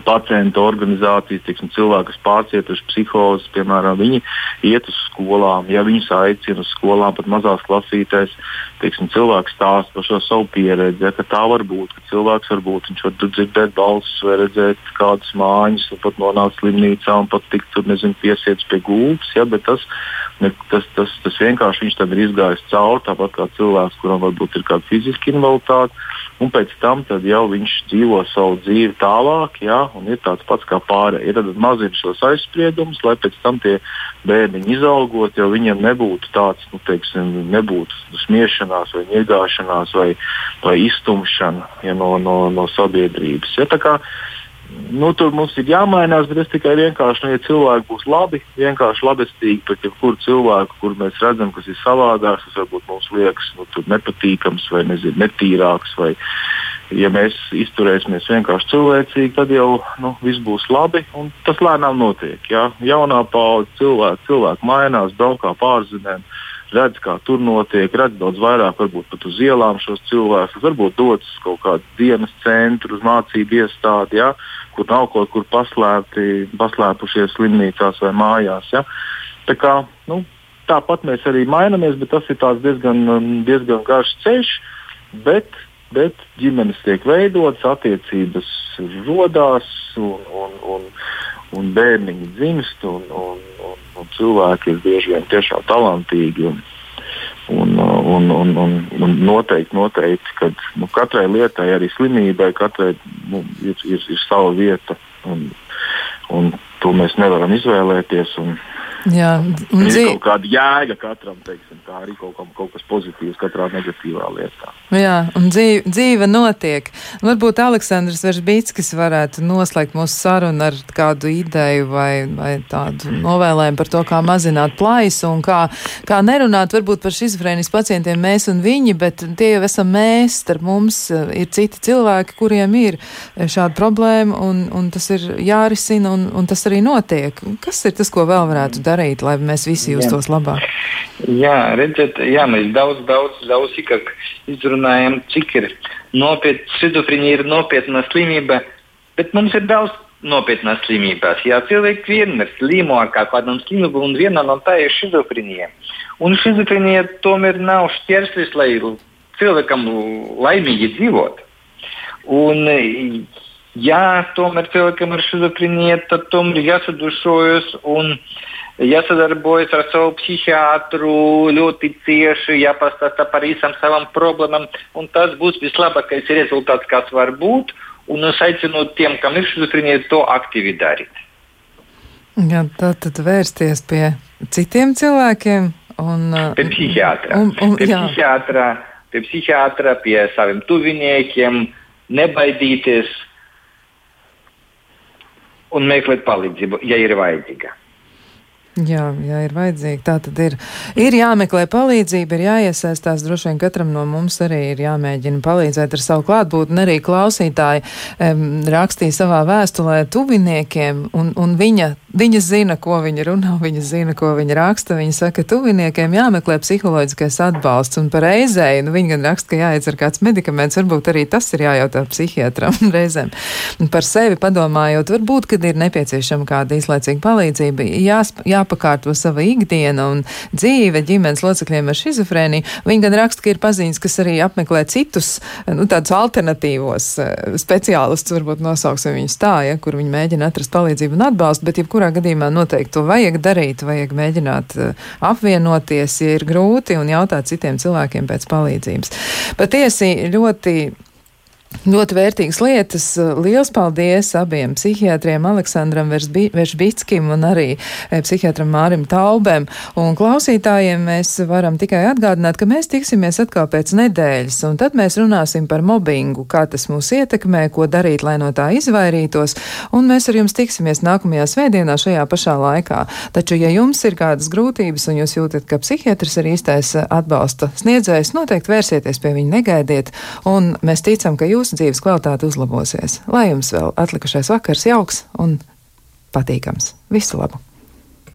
pacientu organizācijas, tiksim, cilvēki, kas pārcietuši psihozes, piemēram, viņi iet uz skolām, ja viņus aicina uz skolām, pat mazās klasītēs, tiksim, cilvēks stāsta par šo savu pieredzi, ja, ka tā var būt, ka cilvēks var būt, viņš var dzirdēt balsis vai redzēt kādas mājas, un pat nonākt slimnīcā un pat tikt, tur, nezinu, piesiets pie gultas, ja, bet tas, ne, tas, tas, tas vienkārši viņš tam ir izgājis cauri, tāpat kā cilvēks, kuram varbūt ir kāda fiziska invaliditāte, un pēc tam jau viņš dzīvo savu dzīvi tālāk, ja, un ir tāds pats kā pārējie. Tad mazina šos aizspriedumus, lai pēc tam tie bērni izaugot, jo viņiem nebūtu tāds, nu, teiksim, nebūtu smiešanās vai iegāšanās vai, vai iztumšana ja, no, no, no sabiedrības. Ja, nu, tur mums ir jāmainās, bet es tikai vienkārši, nu, ja cilvēki būs labi, vienkārši labestīgi pret jebkuru cilvēku, kur mēs redzam, kas ir savādāks, kas varbūt mums liekas nu, nepatīkams vai nezinu, netīrāks. Vai, ja mēs izturēsimies vienkārši cilvēcīgi, tad jau nu, viss būs labi. Tas lēnām notiek. Ja? Jaunā paudze cilvēki, cilvēki mainās, braukā pārzinēm, redz, kā tur notiek, redz daudz vairāk, varbūt pat uz ielām šos cilvēkus, varbūt dodas kaut kādu dienas centru, mācību iestādi, ja? kur nav kaut kur paslēpti, paslēpušies slimnīcās vai mājās. Ja? Tā kā, nu, tāpat mēs arī mainamies, bet tas ir diezgan, diezgan garš ceļš. Bet bet ģimenes tiek veidotas, attiecības radās un, un, un, un bērniņi dzimst. Un, un, un, un cilvēki ir bieži vien tiešām talantīgi. Un, un, un, un, un, un noteikti, noteikti ka nu, katrai lietai, arī slimībai, katrai nu, ir, ir, ir sava vieta. Un, un to mēs nevaram izvēlēties. Un, Jā, un. Ir kaut kāda jēga katram, teiksim, tā arī kaut, kam, kaut kas pozitīvs katrā negatīvā lietā. Jā, un dzīve, dzīve notiek. Varbūt Aleksandrs Veržbītskis varētu noslēgt mūsu sarunu ar kādu ideju vai, vai tādu novēlējumu par to, kā mazināt plaisu un kā, kā nerunāt varbūt par šizofrēnijas pacientiem mēs un viņi, bet tie jau esam mēs, starp mums ir citi cilvēki, kuriem ir šāda problēma un, un tas ir jārisina un, un tas arī notiek. Kas ir tas, ko vēl varētu darīt? Darīt, lai mēs visi justos labāk? Jā, redziet, jā, mēs daudz, daudz, daudz sīkāk izrunājam, cik ir nopietna, schizofrēnija ir nopietna slimība, bet mums ir daudz nopietnās slimībās. Jā, cilvēki vienmēr slimo ar kādām slimībām, un viena no tā ir schizofrēnija. Un schizofrēnija tomēr nav šķērslis, lai cilvēkam laimīgi dzīvot. Un, ja tomēr cilvēkam ir šizofrēnija, tad tomēr jāsadušojas un jāsadarbojas ar savu psihiatru ļoti cieši, jāpastāsta par visām savām problēmām, un tas būs vislabākais rezultāts, kas var būt. Un es aicinu tiem, kam ir šizofrēnija, to aktīvi darīt. Jā, tā tad vērsties pie citiem cilvēkiem. Un, pie psihiatra. Un, un, pie, psihiatra pie psihiatra, pie saviem tuviniekiem, nebaidīties un meklēt palīdzību, ja ir vajadzīga. Jā, jā, ir vajadzīga. Tā tad ir, ir jāmeklē palīdzība, ir jāiesaistās. Droši vien katram no mums arī ir jāmēģina palīdzēt ar savu klātbūtni. Arī klausītāji um, rakstīja savā vēstulē tuviniekiem, un, un viņa, viņa zina, ko viņa runā, viņa zina, ko viņa raksta. Viņa saka, ka tuviniekiem jāmeklē psiholoģiskais atbalsts, un par reizēju, nu, viņa gan raksta, ka jāiedzer kāds medikaments, varbūt arī tas ir jājautā psihiatram *laughs* reizēm. Un par sevi padomājot, varbūt, kad ir nepieciešama kāda īslaicīga palīdzība, jās, jā, jāpakārto sava ikdiena un dzīve ģimenes locekļiem ar šizofrēniju. Viņi gan raksta, ka ir paziņas, kas arī apmeklē citus, nu, tādus alternatīvos eh, speciālistus, varbūt nosauksim viņus tā, ja, kur viņi mēģina atrast palīdzību un atbalstu, bet jebkurā gadījumā noteikti to vajag darīt, vajag mēģināt eh, apvienoties, ja ir grūti un jautāt citiem cilvēkiem pēc palīdzības. Patiesi ļoti Ļoti vērtīgas lietas. Liels paldies abiem psihiatriem, Aleksandram Veržbickim un arī eh, psihiatram Mārim Taubem. Un klausītājiem mēs varam tikai atgādināt, ka mēs tiksimies atkal pēc nedēļas, un tad mēs runāsim par mobbingu, kā tas mūs ietekmē, ko darīt, lai no tā izvairītos, un mēs ar jums tiksimies nākamajā svētdienā šajā pašā laikā. Taču, ja jums ir kādas grūtības un jūs jūtat, ka psihiatrs ir īstais atbalsta sniedzējs, noteikti vērsieties pie viņa, negaidiet, un mēs ticam, ka jūs jūsu dzīves kvalitāte uzlabosies. Lai jums vēl atlikušais vakars jauks un patīkams. Visu labu!